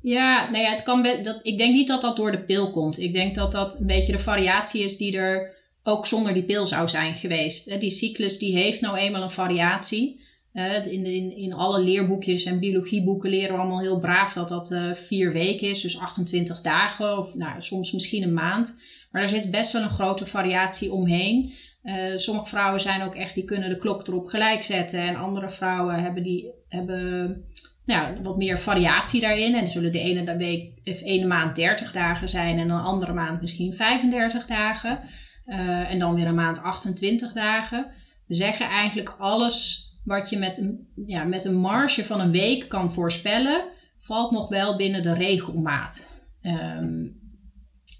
Ja, nou ja, het kan dat, ik denk niet dat dat door de pil komt. Ik denk dat dat een beetje de variatie is die er ook zonder die pil zou zijn geweest. Die cyclus die heeft nou eenmaal een variatie. In, in, in alle leerboekjes en biologieboeken leren we allemaal heel braaf dat dat uh, vier weken is, dus 28 dagen of nou, soms misschien een maand. Maar er zit best wel een grote variatie omheen. Uh, sommige vrouwen zijn ook echt, die kunnen de klok erop gelijk zetten. En andere vrouwen hebben, die, hebben nou, wat meer variatie daarin. En zullen de ene week of ene maand 30 dagen zijn en een andere maand misschien 35 dagen. Uh, en dan weer een maand 28 dagen. Zeggen eigenlijk alles wat je met een, ja, met een marge van een week kan voorspellen, valt nog wel binnen de regelmaat. Um,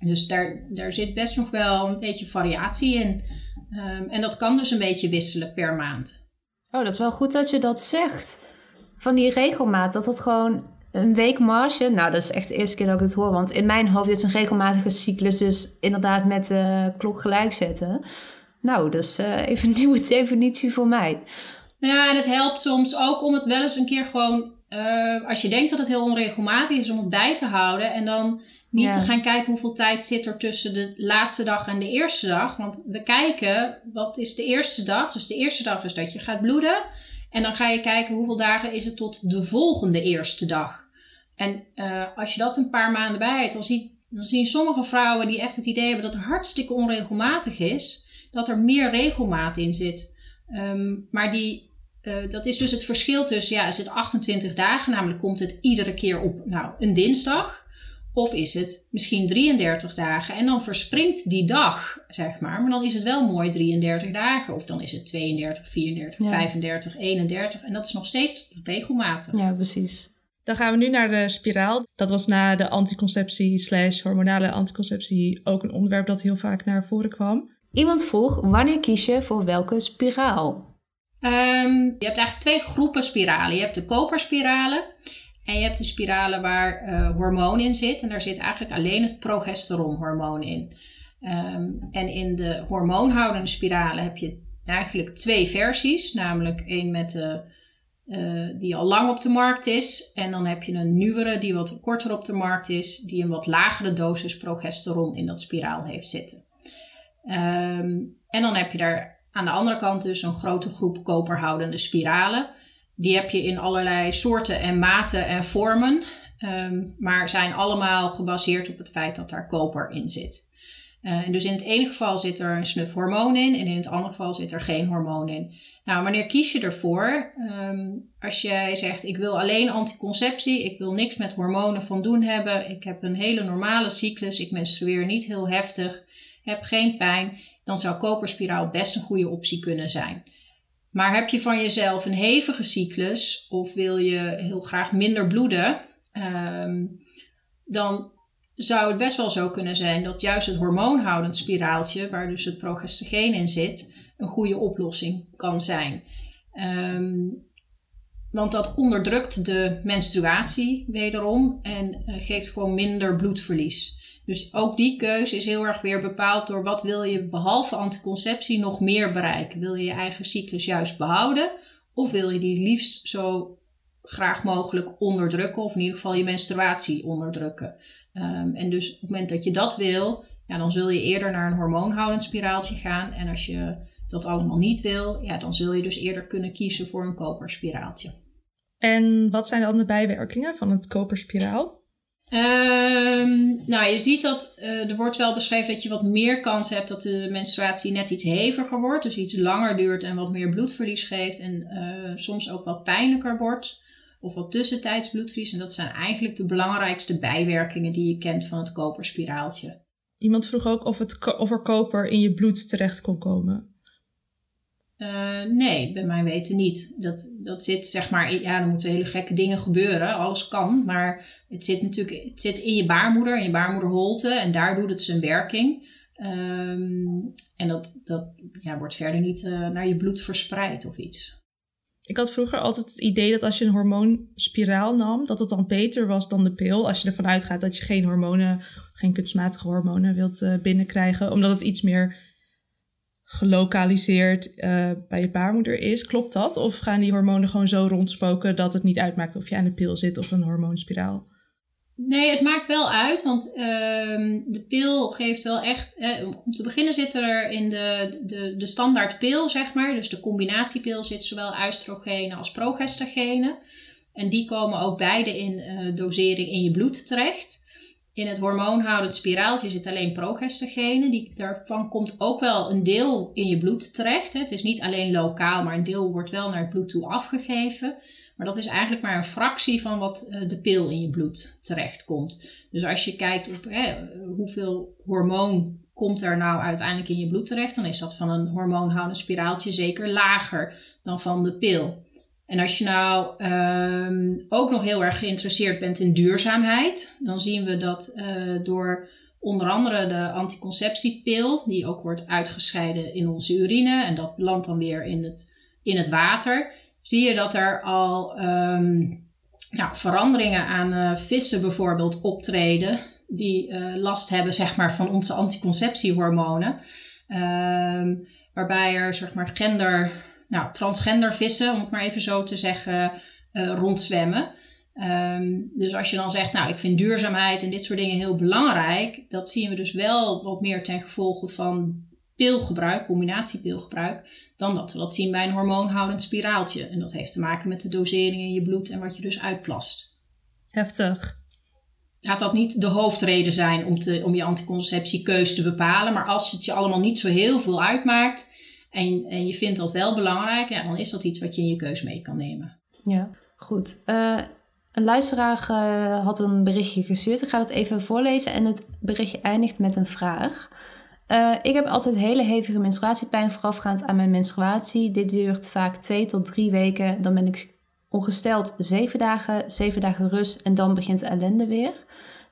dus daar, daar zit best nog wel een beetje variatie in. Um, en dat kan dus een beetje wisselen per maand. Oh, dat is wel goed dat je dat zegt. Van die regelmaat, dat dat gewoon een week marge. Nou, dat is echt de eerste keer dat ik het hoor. Want in mijn hoofd is een regelmatige cyclus dus inderdaad met de klok gelijk zetten. Nou, dat is uh, even een nieuwe definitie voor mij. Ja, en het helpt soms ook om het wel eens een keer gewoon... Uh, als je denkt dat het heel onregelmatig is, om het bij te houden. En dan niet te gaan kijken hoeveel tijd zit er tussen de laatste dag en de eerste dag. Want we kijken, wat is de eerste dag? Dus de eerste dag is dat je gaat bloeden. En dan ga je kijken hoeveel dagen is het tot de volgende eerste dag. En uh, als je dat een paar maanden bij hebt, dan, ziet, dan zien sommige vrouwen die echt het idee hebben dat het hartstikke onregelmatig is, dat er meer regelmaat in zit. Um, maar die, uh, dat is dus het verschil tussen, ja, is het 28 dagen, namelijk komt het iedere keer op nou, een dinsdag. Of is het misschien 33 dagen en dan verspringt die dag, zeg maar. Maar dan is het wel mooi 33 dagen. Of dan is het 32, 34, 35, 31. En dat is nog steeds regelmatig. Ja, precies. Dan gaan we nu naar de spiraal. Dat was na de anticonceptie slash hormonale anticonceptie ook een onderwerp dat heel vaak naar voren kwam. Iemand vroeg, wanneer kies je voor welke spiraal? Um, je hebt eigenlijk twee groepen spiralen. Je hebt de koperspiralen en je hebt de spiralen waar uh, hormoon in zit. En daar zit eigenlijk alleen het progesteronhormoon in. Um, en in de hormoonhoudende spiralen heb je eigenlijk twee versies. Namelijk één met de, uh, die al lang op de markt is. En dan heb je een nieuwere die wat korter op de markt is. Die een wat lagere dosis progesteron in dat spiraal heeft zitten. Um, en dan heb je daar aan de andere kant dus een grote groep koperhoudende spiralen. Die heb je in allerlei soorten en maten en vormen, um, maar zijn allemaal gebaseerd op het feit dat daar koper in zit. Uh, en dus in het ene geval zit er een snuf hormoon in en in het andere geval zit er geen hormoon in. Nou, wanneer kies je ervoor? Um, als jij zegt, ik wil alleen anticonceptie, ik wil niks met hormonen van doen hebben, ik heb een hele normale cyclus, ik menstrueer niet heel heftig, heb geen pijn, dan zou koperspiraal best een goede optie kunnen zijn. Maar heb je van jezelf een hevige cyclus of wil je heel graag minder bloeden, um, dan zou het best wel zo kunnen zijn dat juist het hormoonhoudend spiraaltje, waar dus het progestageen in zit, een goede oplossing kan zijn. Um, want dat onderdrukt de menstruatie wederom en uh, geeft gewoon minder bloedverlies. Dus ook die keuze is heel erg weer bepaald door wat wil je behalve anticonceptie nog meer bereiken. Wil je je eigen cyclus juist behouden of wil je die liefst zo graag mogelijk onderdrukken of in ieder geval je menstruatie onderdrukken. Um, en dus op het moment dat je dat wil, ja, dan zul je eerder naar een hormoonhoudend spiraaltje gaan. En als je dat allemaal niet wil, ja, dan zul je dus eerder kunnen kiezen voor een koperspiraaltje. En wat zijn dan de bijwerkingen van het koperspiraal? Um, nou, je ziet dat uh, er wordt wel beschreven dat je wat meer kans hebt dat de menstruatie net iets heviger wordt. Dus iets langer duurt en wat meer bloedverlies geeft. En uh, soms ook wat pijnlijker wordt. Of wat tussentijds bloedverlies. En dat zijn eigenlijk de belangrijkste bijwerkingen die je kent van het koperspiraaltje. Iemand vroeg ook of, het, of er koper in je bloed terecht kon komen. Uh, nee, bij mij weten niet. Dat, dat zit zeg maar, ja, er moeten hele gekke dingen gebeuren. Alles kan, maar het zit natuurlijk het zit in je baarmoeder, in je baarmoederholte. En daar doet het zijn werking. Um, en dat, dat ja, wordt verder niet uh, naar je bloed verspreid of iets. Ik had vroeger altijd het idee dat als je een hormoonspiraal nam, dat het dan beter was dan de pil. Als je ervan uitgaat dat je geen hormonen, geen kunstmatige hormonen wilt uh, binnenkrijgen. Omdat het iets meer gelokaliseerd uh, bij je baarmoeder is. Klopt dat? Of gaan die hormonen gewoon zo rondspoken dat het niet uitmaakt of je aan de pil zit of een hormoonspiraal? Nee, het maakt wel uit, want uh, de pil geeft wel echt. Eh, om te beginnen zit er in de, de, de standaard pil, zeg maar, dus de combinatiepil, zit zowel oestrogenen als progestagenen. En die komen ook beide in uh, dosering in je bloed terecht. In het hormoonhoudend spiraaltje zit alleen progestagenen. Die, daarvan komt ook wel een deel in je bloed terecht. Het is niet alleen lokaal, maar een deel wordt wel naar het bloed toe afgegeven. Maar dat is eigenlijk maar een fractie van wat uh, de pil in je bloed terechtkomt. Dus als je kijkt op hè, hoeveel hormoon komt er nou uiteindelijk in je bloed terecht, dan is dat van een hormoonhoudend spiraaltje zeker lager dan van de pil. En als je nou um, ook nog heel erg geïnteresseerd bent in duurzaamheid, dan zien we dat uh, door onder andere de anticonceptiepil, die ook wordt uitgescheiden in onze urine en dat belandt dan weer in het, in het water, zie je dat er al um, nou, veranderingen aan uh, vissen bijvoorbeeld optreden, die uh, last hebben zeg maar, van onze anticonceptiehormonen. Um, waarbij er zeg maar, gender nou, transgender vissen, om het maar even zo te zeggen, uh, rondzwemmen. Um, dus als je dan zegt, nou, ik vind duurzaamheid en dit soort dingen heel belangrijk, dat zien we dus wel wat meer ten gevolge van pilgebruik, combinatiepilgebruik, dan dat we dat zien bij een hormoonhoudend spiraaltje. En dat heeft te maken met de dosering in je bloed en wat je dus uitplast. Heftig. Laat dat niet de hoofdreden zijn om, te, om je anticonceptiekeuze te bepalen, maar als het je allemaal niet zo heel veel uitmaakt, en, en je vindt dat wel belangrijk, ja, dan is dat iets wat je in je keus mee kan nemen. Ja, goed. Uh, een luisteraar uh, had een berichtje gestuurd. Ik ga het even voorlezen en het berichtje eindigt met een vraag. Uh, ik heb altijd hele hevige menstruatiepijn voorafgaand aan mijn menstruatie. Dit duurt vaak twee tot drie weken. Dan ben ik ongesteld zeven dagen, zeven dagen rust en dan begint de ellende weer.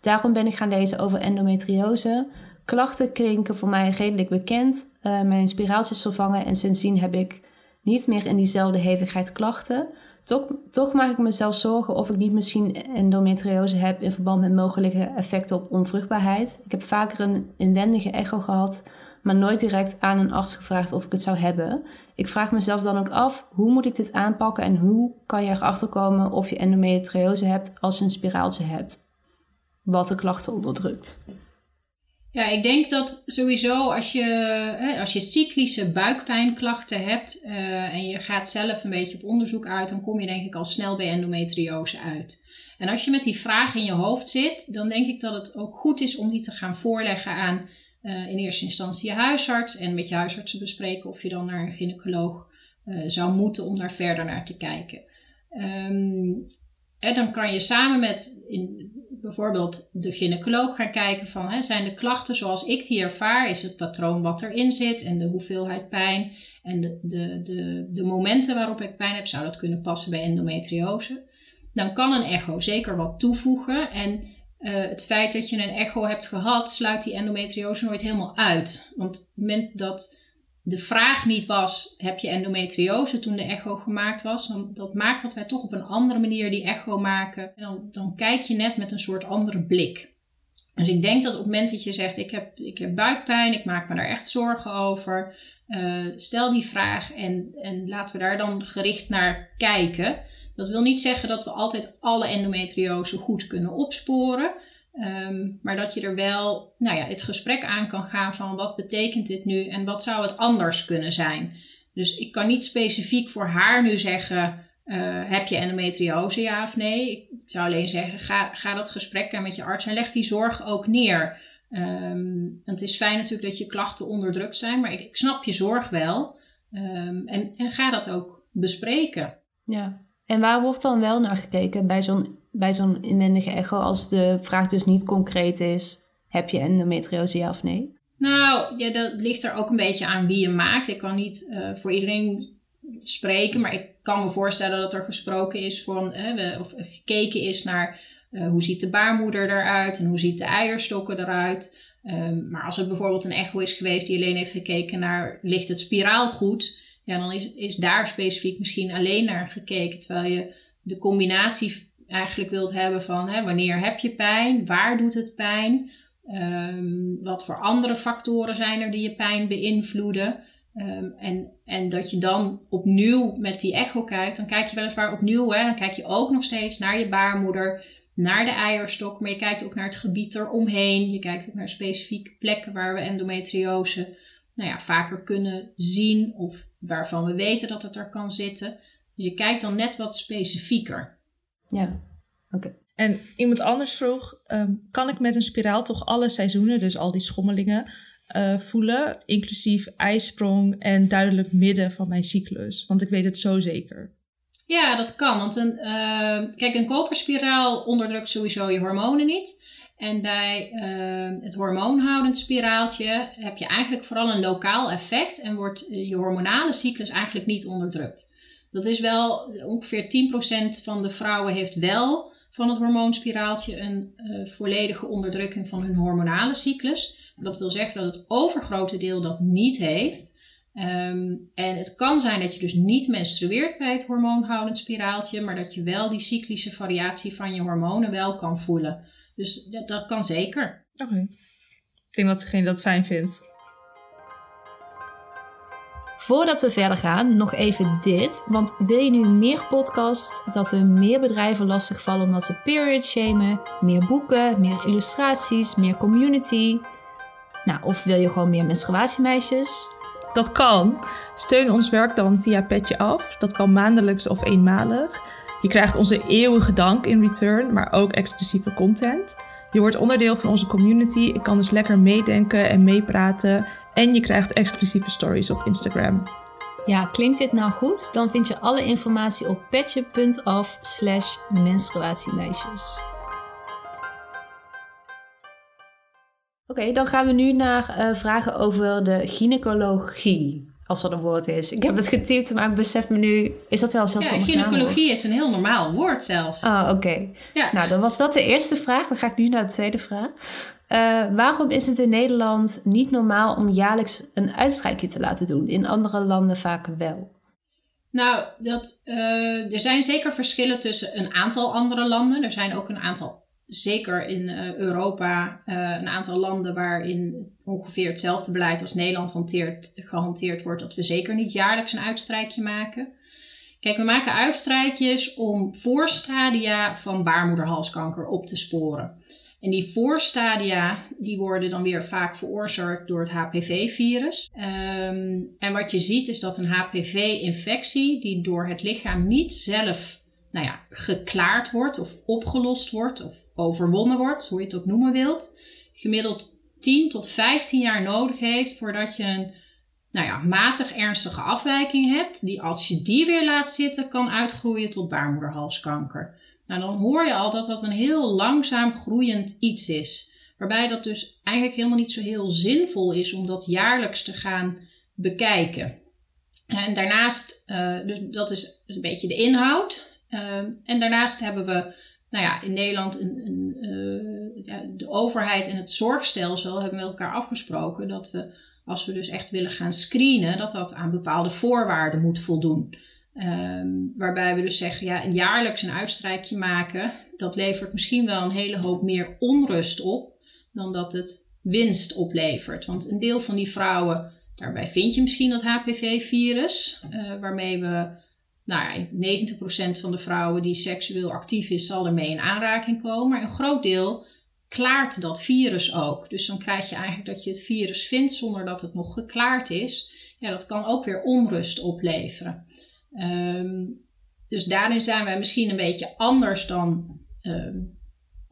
Daarom ben ik gaan lezen over endometriose. Klachten klinken voor mij redelijk bekend. Uh, mijn spiraaltjes vervangen en sindsdien heb ik niet meer in diezelfde hevigheid klachten. Toch, toch maak ik mezelf zorgen of ik niet misschien endometriose heb in verband met mogelijke effecten op onvruchtbaarheid. Ik heb vaker een inwendige echo gehad, maar nooit direct aan een arts gevraagd of ik het zou hebben. Ik vraag mezelf dan ook af, hoe moet ik dit aanpakken en hoe kan je erachter komen of je endometriose hebt als je een spiraaltje hebt, wat de klachten onderdrukt. Ja, ik denk dat sowieso als je, hè, als je cyclische buikpijnklachten hebt uh, en je gaat zelf een beetje op onderzoek uit, dan kom je denk ik al snel bij endometriose uit. En als je met die vraag in je hoofd zit, dan denk ik dat het ook goed is om die te gaan voorleggen aan uh, in eerste instantie je huisarts en met je huisarts bespreken of je dan naar een gynaecoloog uh, zou moeten om daar verder naar te kijken. En dan kan je samen met in, bijvoorbeeld de gynaecoloog gaan kijken van hè, zijn de klachten zoals ik die ervaar, is het patroon wat erin zit en de hoeveelheid pijn en de, de, de, momenten waarop ik pijn heb, zou dat kunnen passen bij endometriose. Dan kan een echo zeker wat toevoegen en uh, het feit dat je een echo hebt gehad, sluit die endometriose nooit helemaal uit. Want het moment dat de vraag niet was: heb je endometriose toen de echo gemaakt was? Dat maakt dat wij toch op een andere manier die echo maken. En dan, dan kijk je net met een soort andere blik. Dus ik denk dat op het moment dat je zegt: ik heb, ik heb buikpijn, ik maak me daar echt zorgen over. Uh, stel die vraag en, en laten we daar dan gericht naar kijken. Dat wil niet zeggen dat we altijd alle endometriose goed kunnen opsporen. Um, maar dat je er wel nou ja, het gesprek aan kan gaan van wat betekent dit nu en wat zou het anders kunnen zijn. Dus ik kan niet specifiek voor haar nu zeggen, uh, heb je endometriose ja of nee? Ik zou alleen zeggen, ga, ga dat gesprek aan met je arts en leg die zorg ook neer. Um, het is fijn natuurlijk dat je klachten onderdrukt zijn, maar ik, ik snap je zorg wel. Um, en, en ga dat ook bespreken. Ja, en waar wordt dan wel naar gekeken bij zo'n bij zo'n inwendige echo als de vraag dus niet concreet is: heb je endometriose ja of nee? Nou, ja, dat ligt er ook een beetje aan wie je maakt. Ik kan niet uh, voor iedereen spreken, maar ik kan me voorstellen dat er gesproken is van, uh, of gekeken is naar uh, hoe ziet de baarmoeder eruit en hoe ziet de eierstokken eruit. Um, maar als het bijvoorbeeld een echo is geweest die alleen heeft gekeken naar ligt het spiraal goed, ja, dan is, is daar specifiek misschien alleen naar gekeken. Terwijl je de combinatie eigenlijk wilt hebben van hè, wanneer heb je pijn, waar doet het pijn, um, wat voor andere factoren zijn er die je pijn beïnvloeden. Um, en, en dat je dan opnieuw met die echo kijkt, dan kijk je weliswaar opnieuw, hè, dan kijk je ook nog steeds naar je baarmoeder, naar de eierstok, maar je kijkt ook naar het gebied eromheen. Je kijkt ook naar specifieke plekken waar we endometriose nou ja, vaker kunnen zien of waarvan we weten dat het er kan zitten. Dus je kijkt dan net wat specifieker. Ja, oké. En iemand anders vroeg, ehm, kan ik met een spiraal toch alle seizoenen, dus al die schommelingen, uh, voelen, inclusief ijsprong en duidelijk midden van mijn cyclus? Want ik weet het zo zeker. Ja, dat kan. Want een, uh, kijk, een koperspiraal onderdrukt sowieso je hormonen niet. En bij uh, het hormoonhoudend spiraaltje heb je eigenlijk vooral een lokaal effect en wordt je hormonale cyclus eigenlijk niet onderdrukt. Dat is wel ongeveer 10% van de vrouwen heeft wel van het hormoonspiraaltje een uh, volledige onderdrukking van hun hormonale cyclus. Dat wil zeggen dat het overgrote deel dat niet heeft. Um, en het kan zijn dat je dus niet menstrueert bij het hormoonhoudend spiraaltje, maar dat je wel die cyclische variatie van je hormonen wel kan voelen. Dus dat, dat kan zeker. Oké. Ik denk dat degene dat fijn vindt. Voordat we verder gaan, nog even dit. Want wil je nu meer podcast, dat er meer bedrijven lastigvallen omdat ze period shamen, meer boeken, meer illustraties, meer community? Nou, of wil je gewoon meer menstruatiemeisjes? Dat kan. Steun ons werk dan via Petje Af. Dat kan maandelijks of eenmalig. Je krijgt onze eeuwige dank in return, maar ook exclusieve content. Je wordt onderdeel van onze community. Ik kan dus lekker meedenken en meepraten. En je krijgt exclusieve stories op Instagram. Ja, klinkt dit nou goed? Dan vind je alle informatie op petje.af slash menstruatiemeisjes. Oké, dan gaan we nu naar uh, vragen over de gynaecologie. Als dat een woord is. Ik heb het getypt, maar ik besef me nu... Is dat wel zelfstandig Ja, gynaecologie is een heel normaal woord zelfs. Ah, oké. Ja. Nou, dan was dat de eerste vraag. Dan ga ik nu naar de tweede vraag. Uh, waarom is het in Nederland niet normaal om jaarlijks een uitstrijkje te laten doen? In andere landen vaak wel. Nou, dat, uh, er zijn zeker verschillen tussen een aantal andere landen. Er zijn ook een aantal, zeker in uh, Europa, een aantal landen waarin ongeveer hetzelfde beleid als Nederland gehanteerd wordt. Dat we zeker niet jaarlijks een uitstrijkje maken. Kijk, we maken uitstrijkjes om voorstadia van baarmoederhalskanker op te sporen. En die voorstadia, die worden dan weer vaak veroorzaakt door het HPV-virus. Um, en wat je ziet is dat een HPV-infectie, die door het lichaam niet zelf nou ja, geklaard wordt of opgelost wordt of overwonnen wordt, hoe je het ook noemen wilt, gemiddeld 10 tot 15 jaar nodig heeft voordat je een nou ja, matig ernstige afwijking hebt, die als je die weer laat zitten, kan uitgroeien tot baarmoederhalskanker. Nou, dan hoor je al dat dat een heel langzaam groeiend iets is. Waarbij dat dus eigenlijk helemaal niet zo heel zinvol is om dat jaarlijks te gaan bekijken. En daarnaast, uh, dus dat is een beetje de inhoud. Uh, en daarnaast hebben we, nou ja, in Nederland, een, een, ja, de overheid en het zorgstelsel hebben met elkaar afgesproken dat we, als we dus echt willen gaan screenen, dat dat aan bepaalde voorwaarden moet voldoen. Um, waarbij we dus zeggen, ja, een jaarlijks een uitstrijkje maken, dat levert misschien wel een hele hoop meer onrust op dan dat het winst oplevert. Want een deel van die vrouwen, daarbij vind je misschien dat HPV-virus, uh, waarmee we, nou ja, 90% van de vrouwen die seksueel actief is, zal ermee in aanraking komen. Maar een groot deel klaart dat virus ook. Dus dan krijg je eigenlijk dat je het virus vindt zonder dat het nog geklaard is. Ja, dat kan ook weer onrust opleveren. Um, dus daarin zijn wij misschien een beetje anders dan um,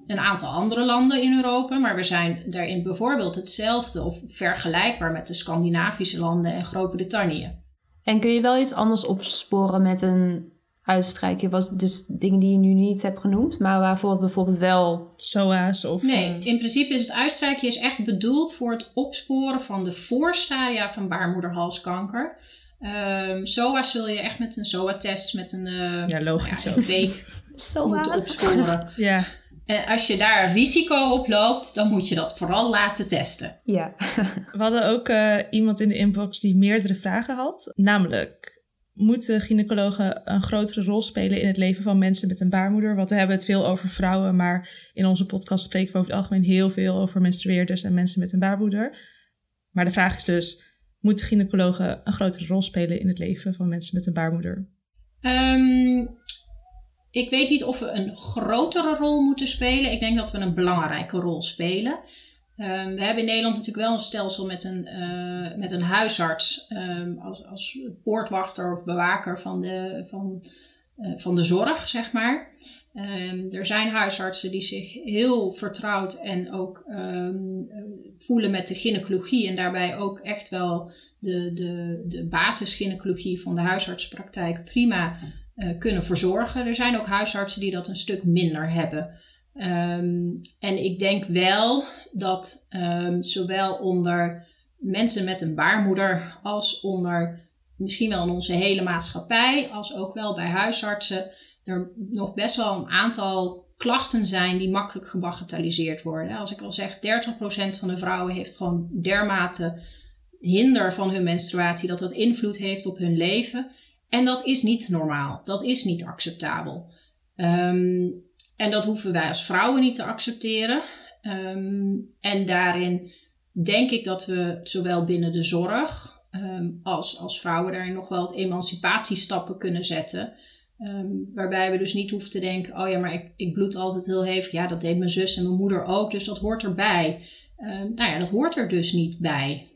een aantal andere landen in Europa. Maar we zijn daarin bijvoorbeeld hetzelfde of vergelijkbaar met de Scandinavische landen en Groot-Brittannië. En kun je wel iets anders opsporen met een uitstrijkje? Was dus dingen die je nu niet hebt genoemd, maar waarvoor het bijvoorbeeld wel. SOA's of. Nee, in principe is het uitstrijkje is echt bedoeld voor het opsporen van de voorstadia van baarmoederhalskanker. Um, SOA zul je echt met een SOA-test, met een, uh, ja, logisch ja, week moeten opsporen. ja. En als je daar risico op loopt, dan moet je dat vooral laten testen. Ja. We hadden ook uh, iemand in de inbox die meerdere vragen had. Namelijk, moeten gynaecologen een grotere rol spelen in het leven van mensen met een baarmoeder? Want we hebben het veel over vrouwen, maar in onze podcast spreken we over het algemeen heel veel over menstrueerders en mensen met een baarmoeder. Maar de vraag is dus, moeten gynaecologen een grotere rol spelen in het leven van mensen met een baarmoeder? Um, ik weet niet of we een grotere rol moeten spelen. Ik denk dat we een belangrijke rol spelen. Um, we hebben in Nederland natuurlijk wel een stelsel met een, uh, met een huisarts um, als, als poortwachter of bewaker van de, van, uh, van de zorg, zeg maar. Um, er zijn huisartsen die zich heel vertrouwd en ook voelen met de gynaecologie en daarbij ook echt wel de, de, de basisgynaecologie van de huisartspraktijk prima uh, kunnen verzorgen. Er zijn ook huisartsen die dat een stuk minder hebben. Um, en ik denk wel dat zowel onder mensen met een baarmoeder als onder misschien wel in onze hele maatschappij, als ook wel bij huisartsen, er nog best wel een aantal klachten zijn die makkelijk gebagatelliseerd worden. Als ik al zeg, 30% van de vrouwen heeft gewoon dermate hinder van hun menstruatie dat dat invloed heeft op hun leven. En dat is niet normaal. Dat is niet acceptabel. Um, en dat hoeven wij als vrouwen niet te accepteren. Um, en daarin denk ik dat we zowel binnen de zorg um, als als vrouwen daarin nog wel wat emancipatiestappen kunnen zetten. Um, waarbij we dus niet hoeven te denken: oh ja, maar ik, ik bloed altijd heel hevig. Ja, dat deed mijn zus en mijn moeder ook, dus dat hoort erbij. Um, nou ja, dat hoort er dus niet bij.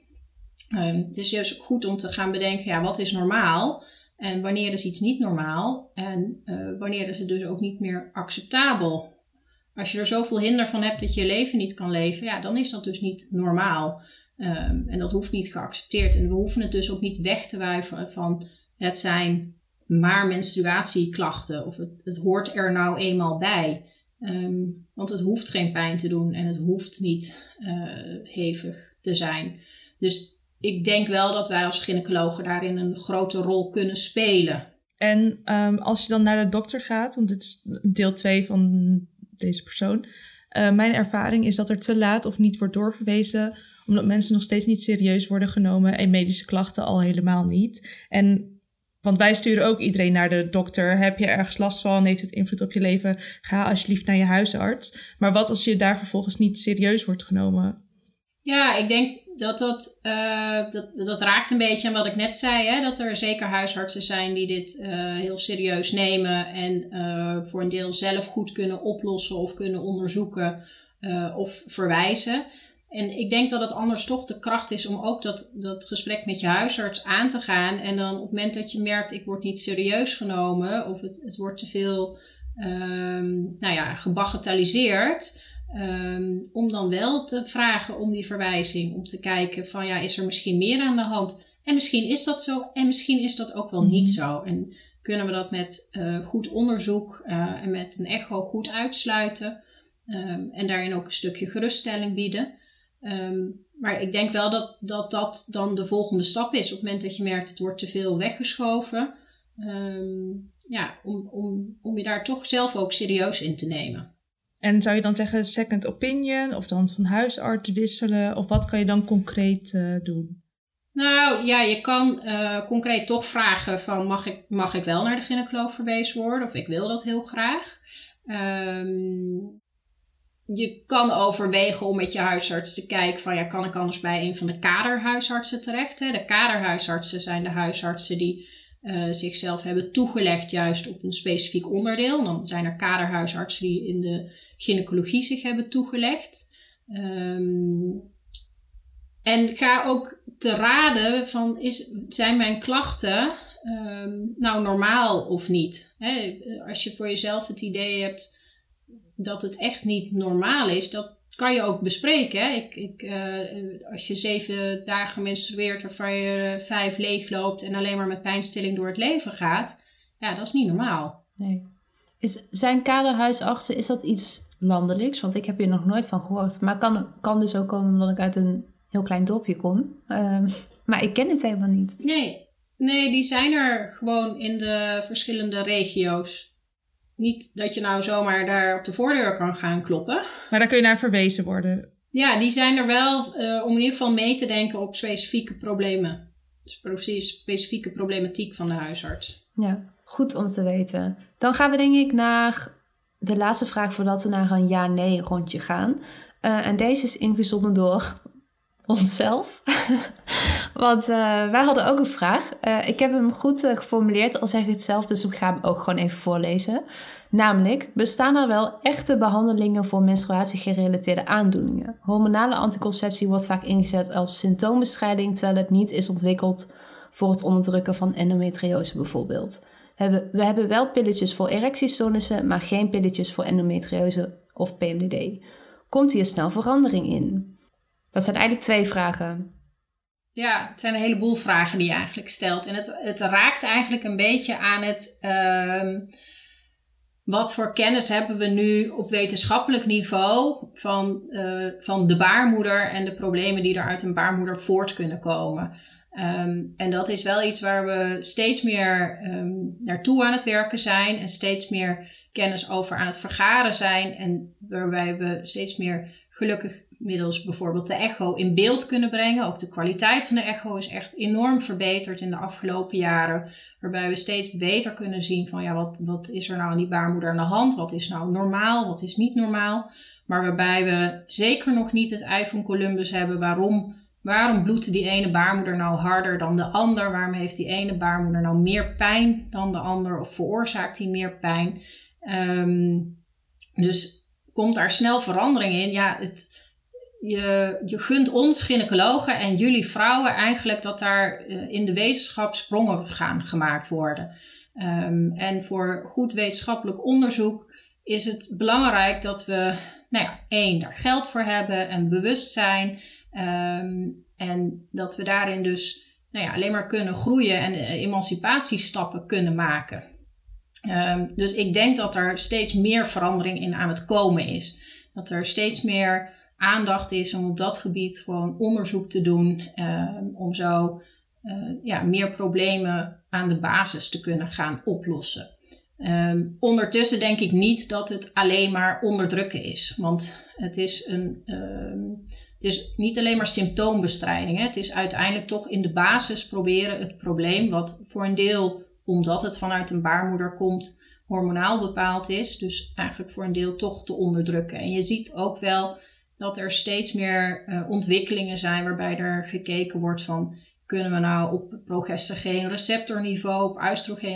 Um, dus juist goed om te gaan bedenken: ja, wat is normaal? En wanneer is iets niet normaal? En uh, wanneer is het dus ook niet meer acceptabel? Als je er zoveel hinder van hebt dat je je leven niet kan leven, ja, dan is dat dus niet normaal. En dat hoeft niet geaccepteerd. En we hoeven het dus ook niet weg te wuiven van het zijn maar menstruatieklachten of het, het hoort er nou eenmaal bij. Um, want het hoeft geen pijn te doen en het hoeft niet uh, hevig te zijn. Dus ik denk wel dat wij als gynaecologen daarin een grote rol kunnen spelen. En um, als je dan naar de dokter gaat, want dit is deel 2 van deze persoon. Uh, mijn ervaring is dat er te laat of niet wordt doorverwezen, omdat mensen nog steeds niet serieus worden genomen en medische klachten al helemaal niet. En want wij sturen ook iedereen naar de dokter. Heb je ergens last van? Heeft het invloed op je leven? Ga alsjeblieft naar je huisarts. Maar wat als je daar vervolgens niet serieus wordt genomen? Ja, ik denk dat dat, uh, dat, dat raakt een beetje aan wat ik net zei. Hè? Dat er zeker huisartsen zijn die dit uh, heel serieus nemen en uh, voor een deel zelf goed kunnen oplossen of kunnen onderzoeken of verwijzen. En ik denk dat het anders toch de kracht is om ook dat, dat gesprek met je huisarts aan te gaan. En dan op het moment dat je merkt, ik word niet serieus genomen of het, het wordt te veel um, nou ja, gebagatelliseerd Ehm, om dan wel te vragen om die verwijzing. Om te kijken van ja, is er misschien meer aan de hand? En misschien is dat zo en misschien is dat ook wel niet zo. En kunnen we dat met uh, goed onderzoek uh, en met een echo goed uitsluiten. Um, en daarin ook een stukje geruststelling bieden. Um, maar ik denk wel dat, dat dat dan de volgende stap is. Op het moment dat je merkt het wordt te veel weggeschoven. Um, ja, om, om, om je daar toch zelf ook serieus in te nemen. En zou je dan zeggen second opinion of dan van huisarts wisselen? Of wat kan je dan concreet uh, doen? Nou ja, je kan uh, concreet toch vragen van mag ik, mag ik wel naar de gynaecoloog verwezen worden? Of ik wil dat heel graag. Um, je kan overwegen om met je huisarts te kijken van ja, kan ik anders bij een van de kaderhuisartsen terecht? Hè? De kaderhuisartsen zijn de huisartsen die uh, zichzelf hebben toegelegd juist op een specifiek onderdeel. Dan zijn er kaderhuisartsen die in de gynaecologie zich hebben toegelegd. Um, en ga ook te raden van is, zijn mijn klachten um, nou normaal of niet? Hè? Als je voor jezelf het idee hebt dat het echt niet normaal is, dat kan je ook bespreken. Hè? Ik, ik, uh, als je zeven dagen menstrueert waarvan je vijf leeg loopt en alleen maar met pijnstilling door het leven gaat, ja, dat is niet normaal. Nee. Is, zijn kaderhuisartsen, is dat iets landelijks? Want ik heb hier nog nooit van gehoord. Maar kan, kan dus ook komen omdat ik uit een heel klein dorpje kom. Uh, maar ik ken het helemaal niet. Nee. nee, die zijn er gewoon in de verschillende regio's. Niet dat je nou zomaar daar op de voordeur kan gaan kloppen. Maar daar kun je naar verwezen worden. Ja, die zijn er wel uh, om in ieder geval mee te denken op specifieke problemen. Specifieke problematiek van de huisarts. Ja, goed om te weten. Dan gaan we denk ik naar de laatste vraag voordat we naar een ja-nee rondje gaan. Uh, en deze is ingezonden door onszelf. Want uh, wij hadden ook een vraag. Uh, ik heb hem goed uh, geformuleerd, al zeg ik het zelf, dus ik ga hem ook gewoon even voorlezen. Namelijk, bestaan er wel echte behandelingen voor menstruatiegerelateerde aandoeningen? Hormonale anticonceptie wordt vaak ingezet als symptoombestrijding, terwijl het niet is ontwikkeld voor het onderdrukken van endometriose bijvoorbeeld. We hebben, we hebben wel pilletjes voor erectiestoornissen, maar geen pilletjes voor endometriose of PMDD. Komt hier snel verandering in? Dat zijn eigenlijk twee vragen. Ja, het zijn een heleboel vragen die je eigenlijk stelt. En het, het raakt eigenlijk een beetje aan het. Uh, wat voor kennis hebben we nu op wetenschappelijk niveau van, uh, van de baarmoeder en de problemen die er uit een baarmoeder voort kunnen komen? Um, en dat is wel iets waar we steeds meer um, naartoe aan het werken zijn en steeds meer kennis over aan het vergaren zijn. En waarbij we steeds meer gelukkig middels bijvoorbeeld de echo in beeld kunnen brengen. Ook de kwaliteit van de echo is echt enorm verbeterd in de afgelopen jaren. Waarbij we steeds beter kunnen zien van ja, wat, wat is er nou aan die baarmoeder aan de hand? Wat is nou normaal? Wat is niet normaal? Maar waarbij we zeker nog niet het ei van Columbus hebben. Waarom, waarom bloedt die ene baarmoeder nou harder dan de ander? Waarom heeft die ene baarmoeder nou meer pijn dan de ander? Of veroorzaakt die meer pijn? Um, dus komt daar snel verandering in. Ja, het, je, je gunt ons gynaecologen en jullie vrouwen eigenlijk dat daar uh, in de wetenschap sprongen gaan gemaakt worden. Um, en voor goed wetenschappelijk onderzoek is het belangrijk dat we, nou ja, één, daar geld voor hebben en bewustzijn. Um, en dat we daarin dus nou ja, alleen maar kunnen groeien en uh, emancipatiestappen kunnen maken. Um, dus ik denk dat er steeds meer verandering in aan het komen is. Dat er steeds meer aandacht is om op dat gebied gewoon onderzoek te doen. Um, om zo uh, ja, meer problemen aan de basis te kunnen gaan oplossen. Um, ondertussen denk ik niet dat het alleen maar onderdrukken is. Want het is, een, het is niet alleen maar symptoombestrijding. Hè. Het is uiteindelijk toch in de basis proberen het probleem, wat voor een deel omdat het vanuit een baarmoeder komt, hormonaal bepaald is. Dus eigenlijk voor een deel toch te onderdrukken. En je ziet ook wel dat er steeds meer uh, ontwikkelingen zijn waarbij er gekeken wordt van kunnen we nou op receptorniveau, op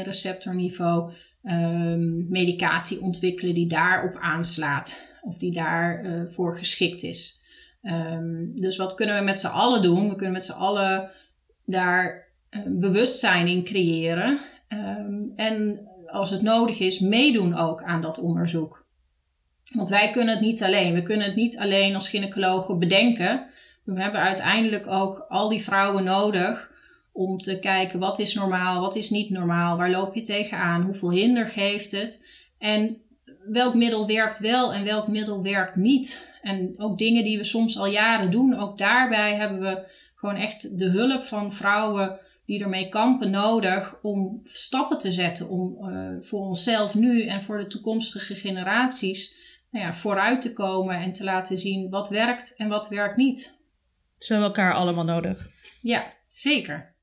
receptorniveau um, medicatie ontwikkelen die daarop aanslaat of die daarvoor uh, voor geschikt is. Um, dus wat kunnen we met z'n allen doen? We kunnen met z'n allen daar uh, bewustzijn in creëren Um, en als het nodig is, meedoen ook aan dat onderzoek. Want wij kunnen het niet alleen. We kunnen het niet alleen als gynaecologen bedenken. We hebben uiteindelijk ook al die vrouwen nodig om te kijken wat is normaal, wat is niet normaal, waar loop je tegenaan, hoeveel hinder geeft het en welk middel werkt wel en welk middel werkt niet. En ook dingen die we soms al jaren doen, ook daarbij hebben we gewoon echt de hulp van vrouwen die ermee kampen nodig om stappen te zetten om uh, voor onszelf nu en voor de toekomstige generaties nou ja, vooruit te komen en te laten zien wat werkt en wat werkt niet. We hebben elkaar allemaal nodig. Ja, zeker.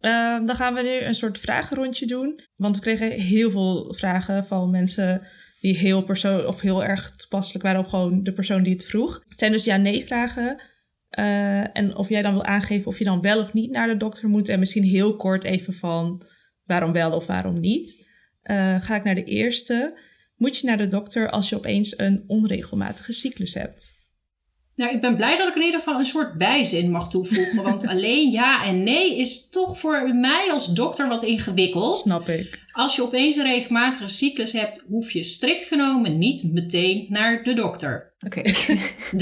Uh, dan gaan we nu een soort vragenrondje doen. Want we kregen heel veel vragen van mensen die heel, persoon of heel erg toepasselijk waren op gewoon de persoon die het vroeg. Het zijn dus ja-nee vragen. Uh, en of jij dan wil aangeven of je dan wel of niet naar de dokter moet. En misschien heel kort even van waarom wel of waarom niet. Uh, ga ik naar de eerste. Moet je naar de dokter als je opeens een onregelmatige cyclus hebt? Nou, ik ben blij dat ik in ieder geval een soort bijzin mag toevoegen. Want alleen ja en nee is toch voor mij als dokter wat ingewikkeld. Snap ik. Als je opeens een regelmatige cyclus hebt, hoef je strikt genomen niet meteen naar de dokter. Oké.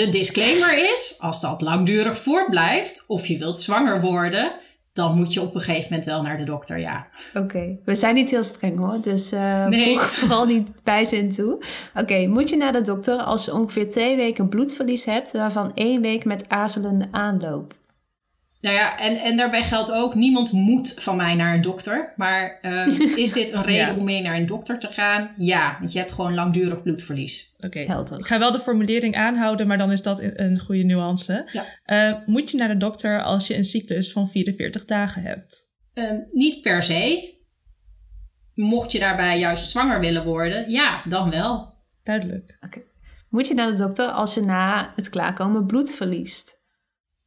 De disclaimer is, als dat langdurig voortblijft of je wilt zwanger worden, dan moet je op een gegeven moment wel naar de dokter, ja. Oké, we zijn niet heel streng hoor, dus uh, Nee. voeg vooral niet bijzin toe. Oké, moet je naar de dokter als je ongeveer twee weken bloedverlies hebt, waarvan één week met aarzelende aanloop? Nou ja, en, en daarbij geldt ook, niemand moet van mij naar een dokter. Maar ehm, is dit een reden Ja. om mee naar een dokter te gaan? Ja, want je hebt gewoon langdurig bloedverlies. Oké. Helder. Ik ga wel de formulering aanhouden, maar dan is dat een- goede nuance. Ja. Eh, moet je naar de dokter als je een cyclus van 44 dagen hebt? Ehm, niet per se. Mocht je daarbij juist zwanger willen worden, ja, dan wel. Duidelijk. Oké. Moet je naar de dokter als je na het klaarkomen bloed verliest?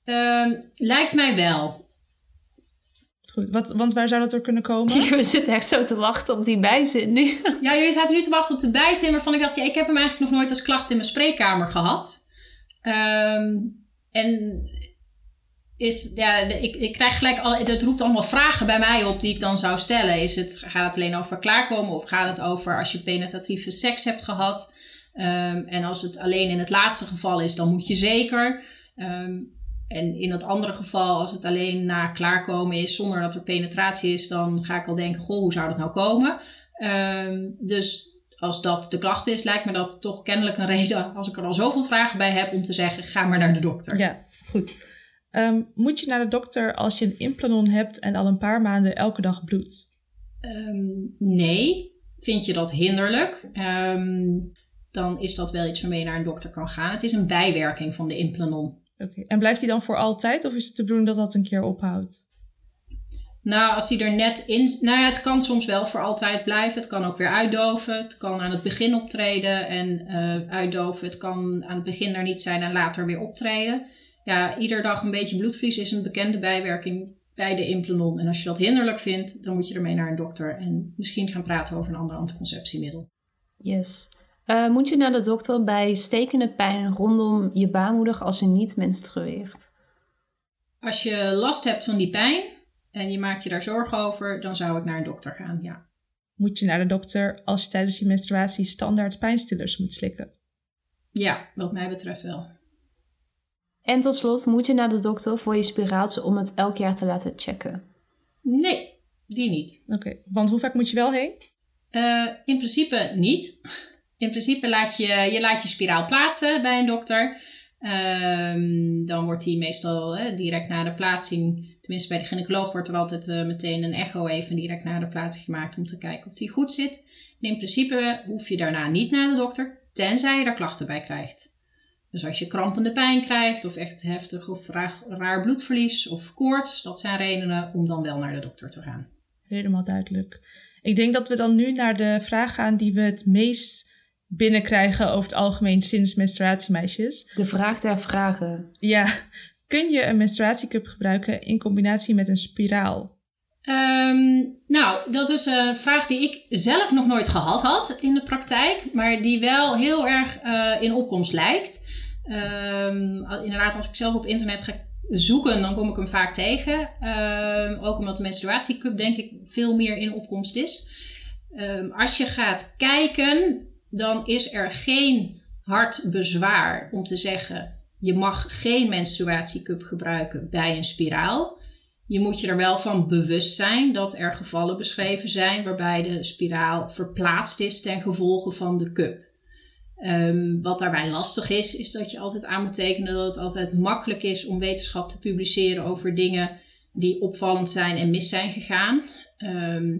Ehm, lijkt mij wel. Goed, wat, want waar zou dat door kunnen komen? We zitten echt zo te wachten op die bijzin nu. Ja, jullie zaten nu te wachten op de bijzin waarvan ik dacht, ja, ik heb hem eigenlijk nog nooit als klacht in mijn spreekkamer gehad. Ehm, en is, ja, ik, ik krijg gelijk alle, dat roept allemaal vragen bij mij op die ik dan zou stellen. Is het, gaat het alleen over klaarkomen of gaat het over als je penetratieve seks hebt gehad? Ehm, en als het alleen in het laatste geval is, dan moet je zeker. Ehm, en in het andere geval, als het alleen na klaarkomen is zonder dat er penetratie is, dan ga ik al denken, goh, hoe zou dat nou komen? Ehm, dus als dat de klacht is, lijkt me dat toch kennelijk een reden, als ik er al zoveel vragen bij heb, om te zeggen, ga maar naar de dokter. Ja, goed. Ehm, moet je naar de dokter als je een implanon hebt en al een paar maanden elke dag bloedt? Ehm, nee. Vind je dat hinderlijk? Dan is dat wel iets waarmee je naar een dokter kan gaan. Het is een bijwerking van de implanon. Oké. En blijft die dan voor altijd of is het de bedoeling dat dat een keer ophoudt? Nou, als die er net in... Nou ja, het kan soms wel voor altijd blijven. Het kan ook weer uitdoven. Het kan aan het begin optreden en eh, uitdoven. Het kan aan het begin er niet zijn en later weer optreden. Ja, ieder dag een beetje bloedverlies is een bekende bijwerking bij de implanon. En als je dat hinderlijk vindt, dan moet je ermee naar een dokter. En misschien gaan praten over een ander anticonceptiemiddel. Yes. Eh, moet je naar de dokter bij stekende pijn rondom je baarmoeder als je niet menstrueert? Als je last hebt van die pijn en je maakt je daar zorgen over, dan zou ik naar een dokter gaan, ja. Moet je naar de dokter als je tijdens je menstruatie standaard pijnstillers moet slikken? Ja, wat mij betreft wel. En tot slot moet je naar de dokter voor je spiraaltje om het elk jaar te laten checken. Nee, die niet. Oké, want hoe vaak moet je wel heen? Eh, in principe niet. In principe laat je je, laat je spiraal plaatsen bij een dokter. Ehm, dan wordt die meestal direct na de plaatsing, tenminste bij de gynaecoloog wordt er altijd eh, meteen een echo even direct na de plaatsing gemaakt om te kijken of die goed zit. In principe hoef je daarna niet naar de dokter, tenzij je er klachten bij krijgt. Dus als je krampende pijn krijgt of echt heftig of raar, raar bloedverlies of koorts, dat zijn redenen om dan wel naar de dokter te gaan. Helemaal duidelijk. Ik denk dat we dan nu naar de vraag gaan die we het meest binnenkrijgen over het algemeen sinds menstruatiemeisjes. De vraag der vragen. Ja, kun je een menstruatiecup gebruiken in combinatie met een spiraal? Ehm, nou, dat is een vraag die ik zelf nog nooit gehad had in de praktijk, maar die wel heel erg eh, in opkomst lijkt. Ehm, inderdaad, als ik zelf op internet ga zoeken, dan kom ik hem vaak tegen. Ehm, ook omdat de menstruatiecup denk ik veel meer in opkomst is. Ehm, als je gaat kijken, dan is er geen hard bezwaar om te zeggen: je mag geen menstruatiecup gebruiken bij een spiraal. Je moet je er wel van bewust zijn dat er gevallen beschreven zijn waarbij de spiraal verplaatst is ten gevolge van de cup. Ehm, wat daarbij lastig is, is dat je altijd aan moet tekenen dat het altijd makkelijk is om wetenschap te publiceren over dingen die opvallend zijn en mis zijn gegaan. Ehm,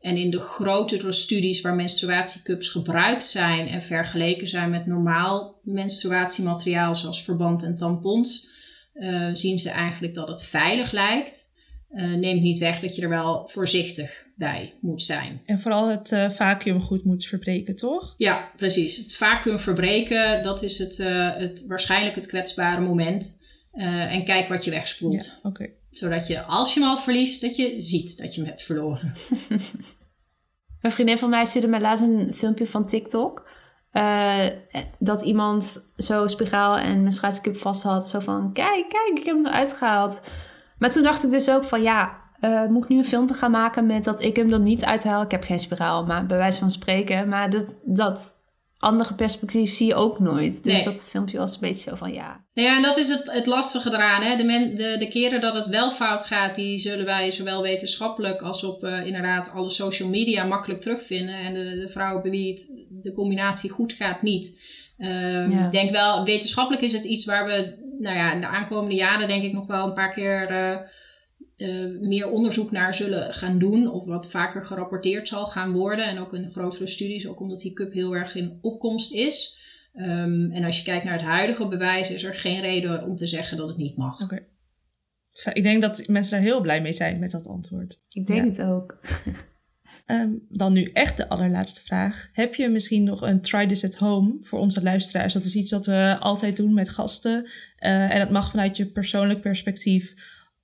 en in de grotere studies waar menstruatiecups gebruikt zijn en vergeleken zijn met normaal menstruatiemateriaal zoals verband en tampons, uh, zien ze eigenlijk dat het veilig lijkt. Uh, neemt niet weg dat je er wel voorzichtig bij moet zijn. En vooral het uh, vacuüm goed moet verbreken, toch? Ja, precies. Het vacuüm verbreken, dat is het, het, waarschijnlijk het kwetsbare moment. en kijk wat je wegspoelt. Ja, oké zodat je, als je hem al verliest, dat je ziet dat je hem hebt verloren. een vriendin van mij stuurde mij laatst een filmpje van TikTok. Uh, dat iemand zo spiraal en menstruatiecup vast had. Zo van, kijk, kijk, ik heb hem eruit gehaald. Maar toen dacht ik dus ook van, ja, uh, moet ik nu een filmpje gaan maken met dat ik hem er niet uithaal? Ik heb geen spiraal, maar bij wijze van spreken. Maar dat, dat andere perspectief zie je ook nooit. Dus dat filmpje was een beetje zo van ja. Nou ja, en dat is het, het lastige eraan. Hè? De, men, de, de keren dat het wel fout gaat, die zullen wij zowel wetenschappelijk als op uh, inderdaad alle social media makkelijk terugvinden. En de, de vrouwen bij wie het, de combinatie goed gaat, niet. Um, Ik denk wel, wetenschappelijk is het iets waar we, nou ja, in de aankomende jaren denk ik nog wel een paar keer. Uh, uh, meer onderzoek naar zullen gaan doen. Of wat vaker gerapporteerd zal gaan worden. En ook in grotere studies, ook omdat die cup heel erg in opkomst is. Um, en als je kijkt naar het huidige bewijs, is er geen reden om te zeggen dat het niet mag. Oké. Ik denk dat mensen daar heel blij mee zijn met dat antwoord. Ik denk het ook. um, dan nu echt de allerlaatste vraag. Heb je misschien nog een try this at home voor onze luisteraars? Dat is iets wat we altijd doen met gasten. Uh, en dat mag vanuit je persoonlijk perspectief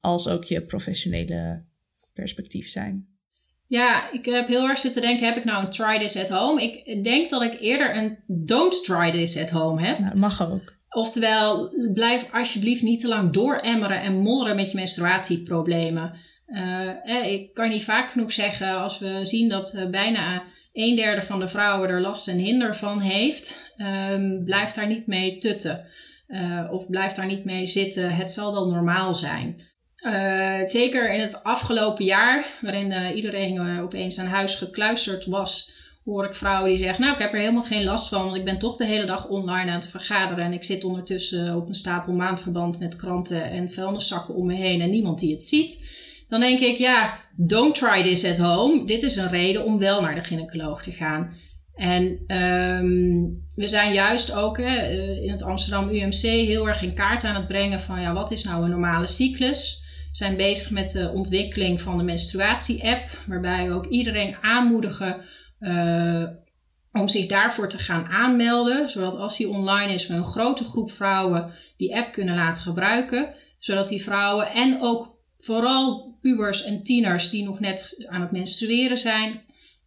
als ook je professionele perspectief zijn. Ja, ik heb heel erg zitten denken, heb ik nou een try this at home? Ik denk dat ik eerder een don't try this at home heb. Nou, mag ook. Oftewel, blijf alsjeblieft niet te lang dooremmeren en morren met je menstruatieproblemen. Uh, ik kan niet vaak genoeg zeggen, als we zien dat uh, bijna een derde van de vrouwen er last en hinder van heeft, um, blijf daar niet mee tutten. Uh, of blijf daar niet mee zitten. Het zal wel normaal zijn. Uh, zeker in het afgelopen jaar, waarin uh, iedereen uh, opeens aan huis gekluisterd was, hoor ik vrouwen die zeggen: Nou, ik heb er helemaal geen last van, want ik ben toch de hele dag online aan het vergaderen. En ik zit ondertussen op een stapel maandverband met kranten en vuilniszakken om me heen en niemand die het ziet. Dan denk ik: Ja, don't try this at home. Dit is een reden om wel naar de gynaecoloog te gaan. En um, we zijn juist ook in het Amsterdam UMC heel erg in kaart aan het brengen van ja, wat is nou een normale cyclus? Zijn bezig met de ontwikkeling van de menstruatie-app, waarbij we ook iedereen aanmoedigen uh, om zich daarvoor te gaan aanmelden, zodat als die online is, we een grote groep vrouwen die app kunnen laten gebruiken, zodat die vrouwen en ook vooral pubers en tieners die nog net aan het menstrueren zijn,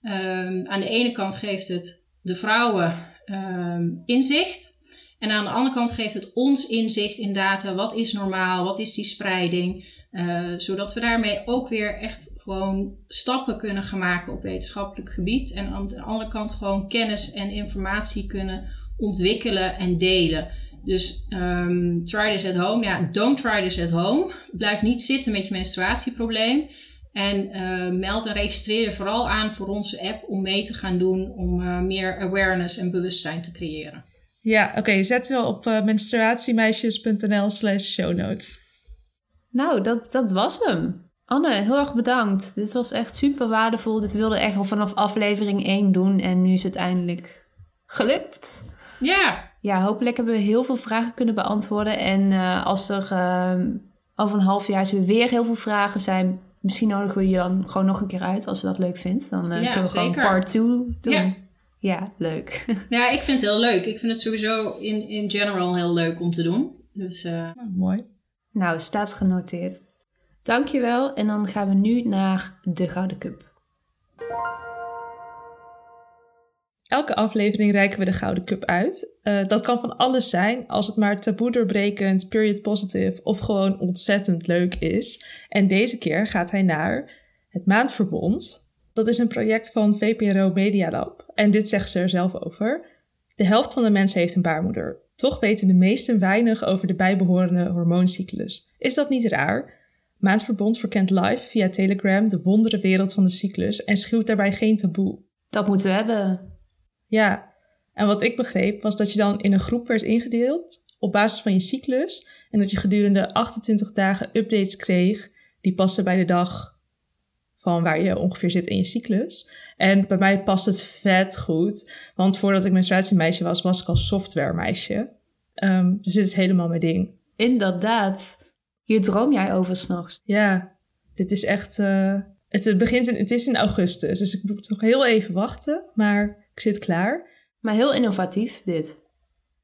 um, aan de ene kant geeft het de vrouwen um, inzicht. En aan de andere kant geeft het ons inzicht in data. Wat is normaal? Wat is die spreiding? Uh, zodat we daarmee ook weer echt gewoon stappen kunnen gaan maken op wetenschappelijk gebied. En aan de andere kant gewoon kennis en informatie kunnen ontwikkelen en delen. Dus um, try this at home. Ja, don't try this at home. Blijf niet zitten met je menstruatieprobleem. En uh, meld en registreer je vooral aan voor onze app om mee te gaan doen om uh, meer awareness en bewustzijn te creëren. Ja, oké. Zet wel op menstruatiemeisjes.nl slash show notes. Nou, dat, dat was hem. Anne, heel erg bedankt. Dit was echt super waardevol. Dit wilde echt al vanaf aflevering 1 doen en nu is het eindelijk gelukt. Ja. Ja, hopelijk hebben we heel veel vragen kunnen beantwoorden. En uh, als er uh, over een half jaar weer heel veel vragen zijn, misschien nodigen we je dan gewoon nog een keer uit als je dat leuk vindt. Dan uh, ja, kunnen we zeker. gewoon part 2 doen. Ja. ja, leuk. Ja, ik vind het heel leuk. Ik vind het sowieso in, in general heel leuk om te doen. Dus, nou, mooi. Nou, staat genoteerd. Dankjewel en dan gaan we nu naar de Gouden Cup. Elke aflevering reiken we de Gouden Cup uit. Uh, dat kan van alles zijn, als het maar taboe doorbrekend, period positive of gewoon ontzettend leuk is. En deze keer gaat hij naar het Maandverbond. Dat is een project van VPRO Media Lab. En dit zegt ze er zelf over. De helft van de mensen heeft een baarmoeder. Toch weten de meesten weinig over de bijbehorende hormooncyclus. Is dat niet raar? Maandverbond verkent live via Telegram de wondere wereld van de cyclus en schuwt daarbij geen taboe. Dat moeten we hebben. Ja, en wat ik begreep was dat je dan in een groep werd ingedeeld op basis van je cyclus en dat je gedurende 28 dagen updates kreeg die passen bij de dag van waar je ongeveer zit in je cyclus. En bij mij past het vet goed, want voordat ik menstruatiemeisje was, was ik al softwaremeisje. Ehm, dus dit is helemaal mijn ding. Inderdaad. Hier droom jij over s'nachts. Ja, dit is echt. eh, het, het begint in, het is in augustus, dus ik moet nog heel even wachten, maar ik zit klaar. Maar heel innovatief, dit.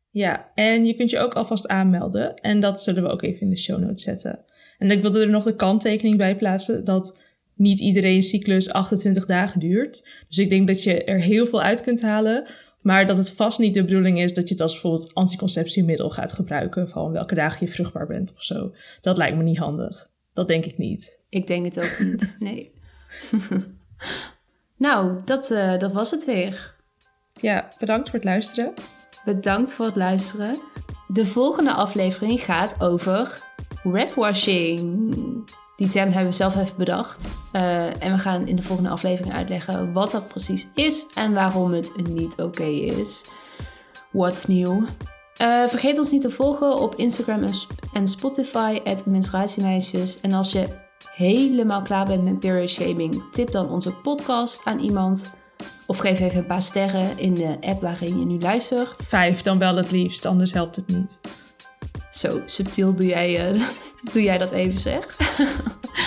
Ja, en je kunt je ook alvast aanmelden. En dat zullen we ook even in de show notes zetten. En ik wilde er nog de kanttekening bij plaatsen dat niet iedereen cyclus 28 dagen duurt. Dus ik denk dat je er heel veel uit kunt halen. Maar dat het vast niet de bedoeling is dat je het als bijvoorbeeld anticonceptiemiddel gaat gebruiken. Van welke dagen je vruchtbaar bent of zo. Dat lijkt me niet handig. Dat denk ik niet. Ik denk het ook niet, nee. nou, dat, eh, dat was het weer. Ja, bedankt voor het luisteren. Bedankt voor het luisteren. De volgende aflevering gaat over redwashing. Die term hebben we zelf even bedacht. Eh, en we gaan in de volgende aflevering uitleggen wat dat precies is en waarom het niet oké is. What's new? Eh, vergeet ons niet te volgen op Instagram en, Sp- en Spotify, at menstruatiemeisjes. En als je helemaal klaar bent met period shaming, tip dan onze podcast aan iemand. Of geef even een paar sterren in de app waarin je nu luistert. Vijf dan wel het liefst, anders helpt het niet. Zo subtiel doe jij, eh, doe jij dat even, zeg.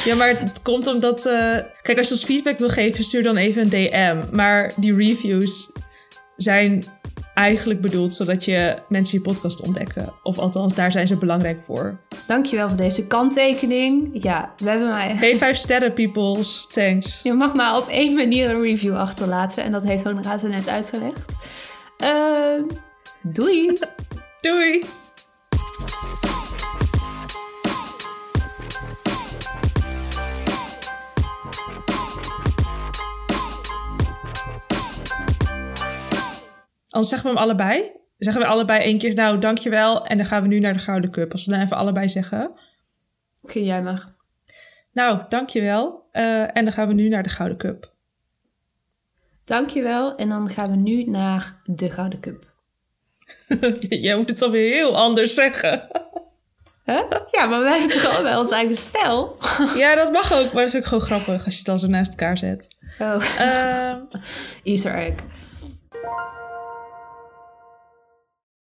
Ja, maar het komt omdat... eh, kijk, als je ons feedback wil geven, stuur dan even een DM. Maar die reviews zijn eigenlijk bedoeld zodat je mensen je podcast ontdekken. Of althans, daar zijn ze belangrijk voor. Dankjewel voor deze kanttekening. Ja, we hebben mij... Geef vijf sterren, peoples. Thanks. Je mag maar op één manier een review achterlaten. En dat heeft Honorata net uitgelegd. Ehm, doei! Doei! Anders zeggen we hem allebei. Zeggen we allebei één keer, nou, dankjewel. En dan gaan we nu naar de Gouden Cup. Als we dan even allebei zeggen. Kun jij maar. Nou, dankjewel. Eh en dan gaan we nu naar de Gouden Cup. Dankjewel. En dan gaan we nu naar de Gouden Cup. Jij moet het dan weer heel anders zeggen. Huh? Ja, maar wij hebben toch allebei ons eigen stijl? ja, dat mag ook. Maar dat vind ik gewoon grappig als je het dan zo naast elkaar zet. Oh, Ehm Easter egg.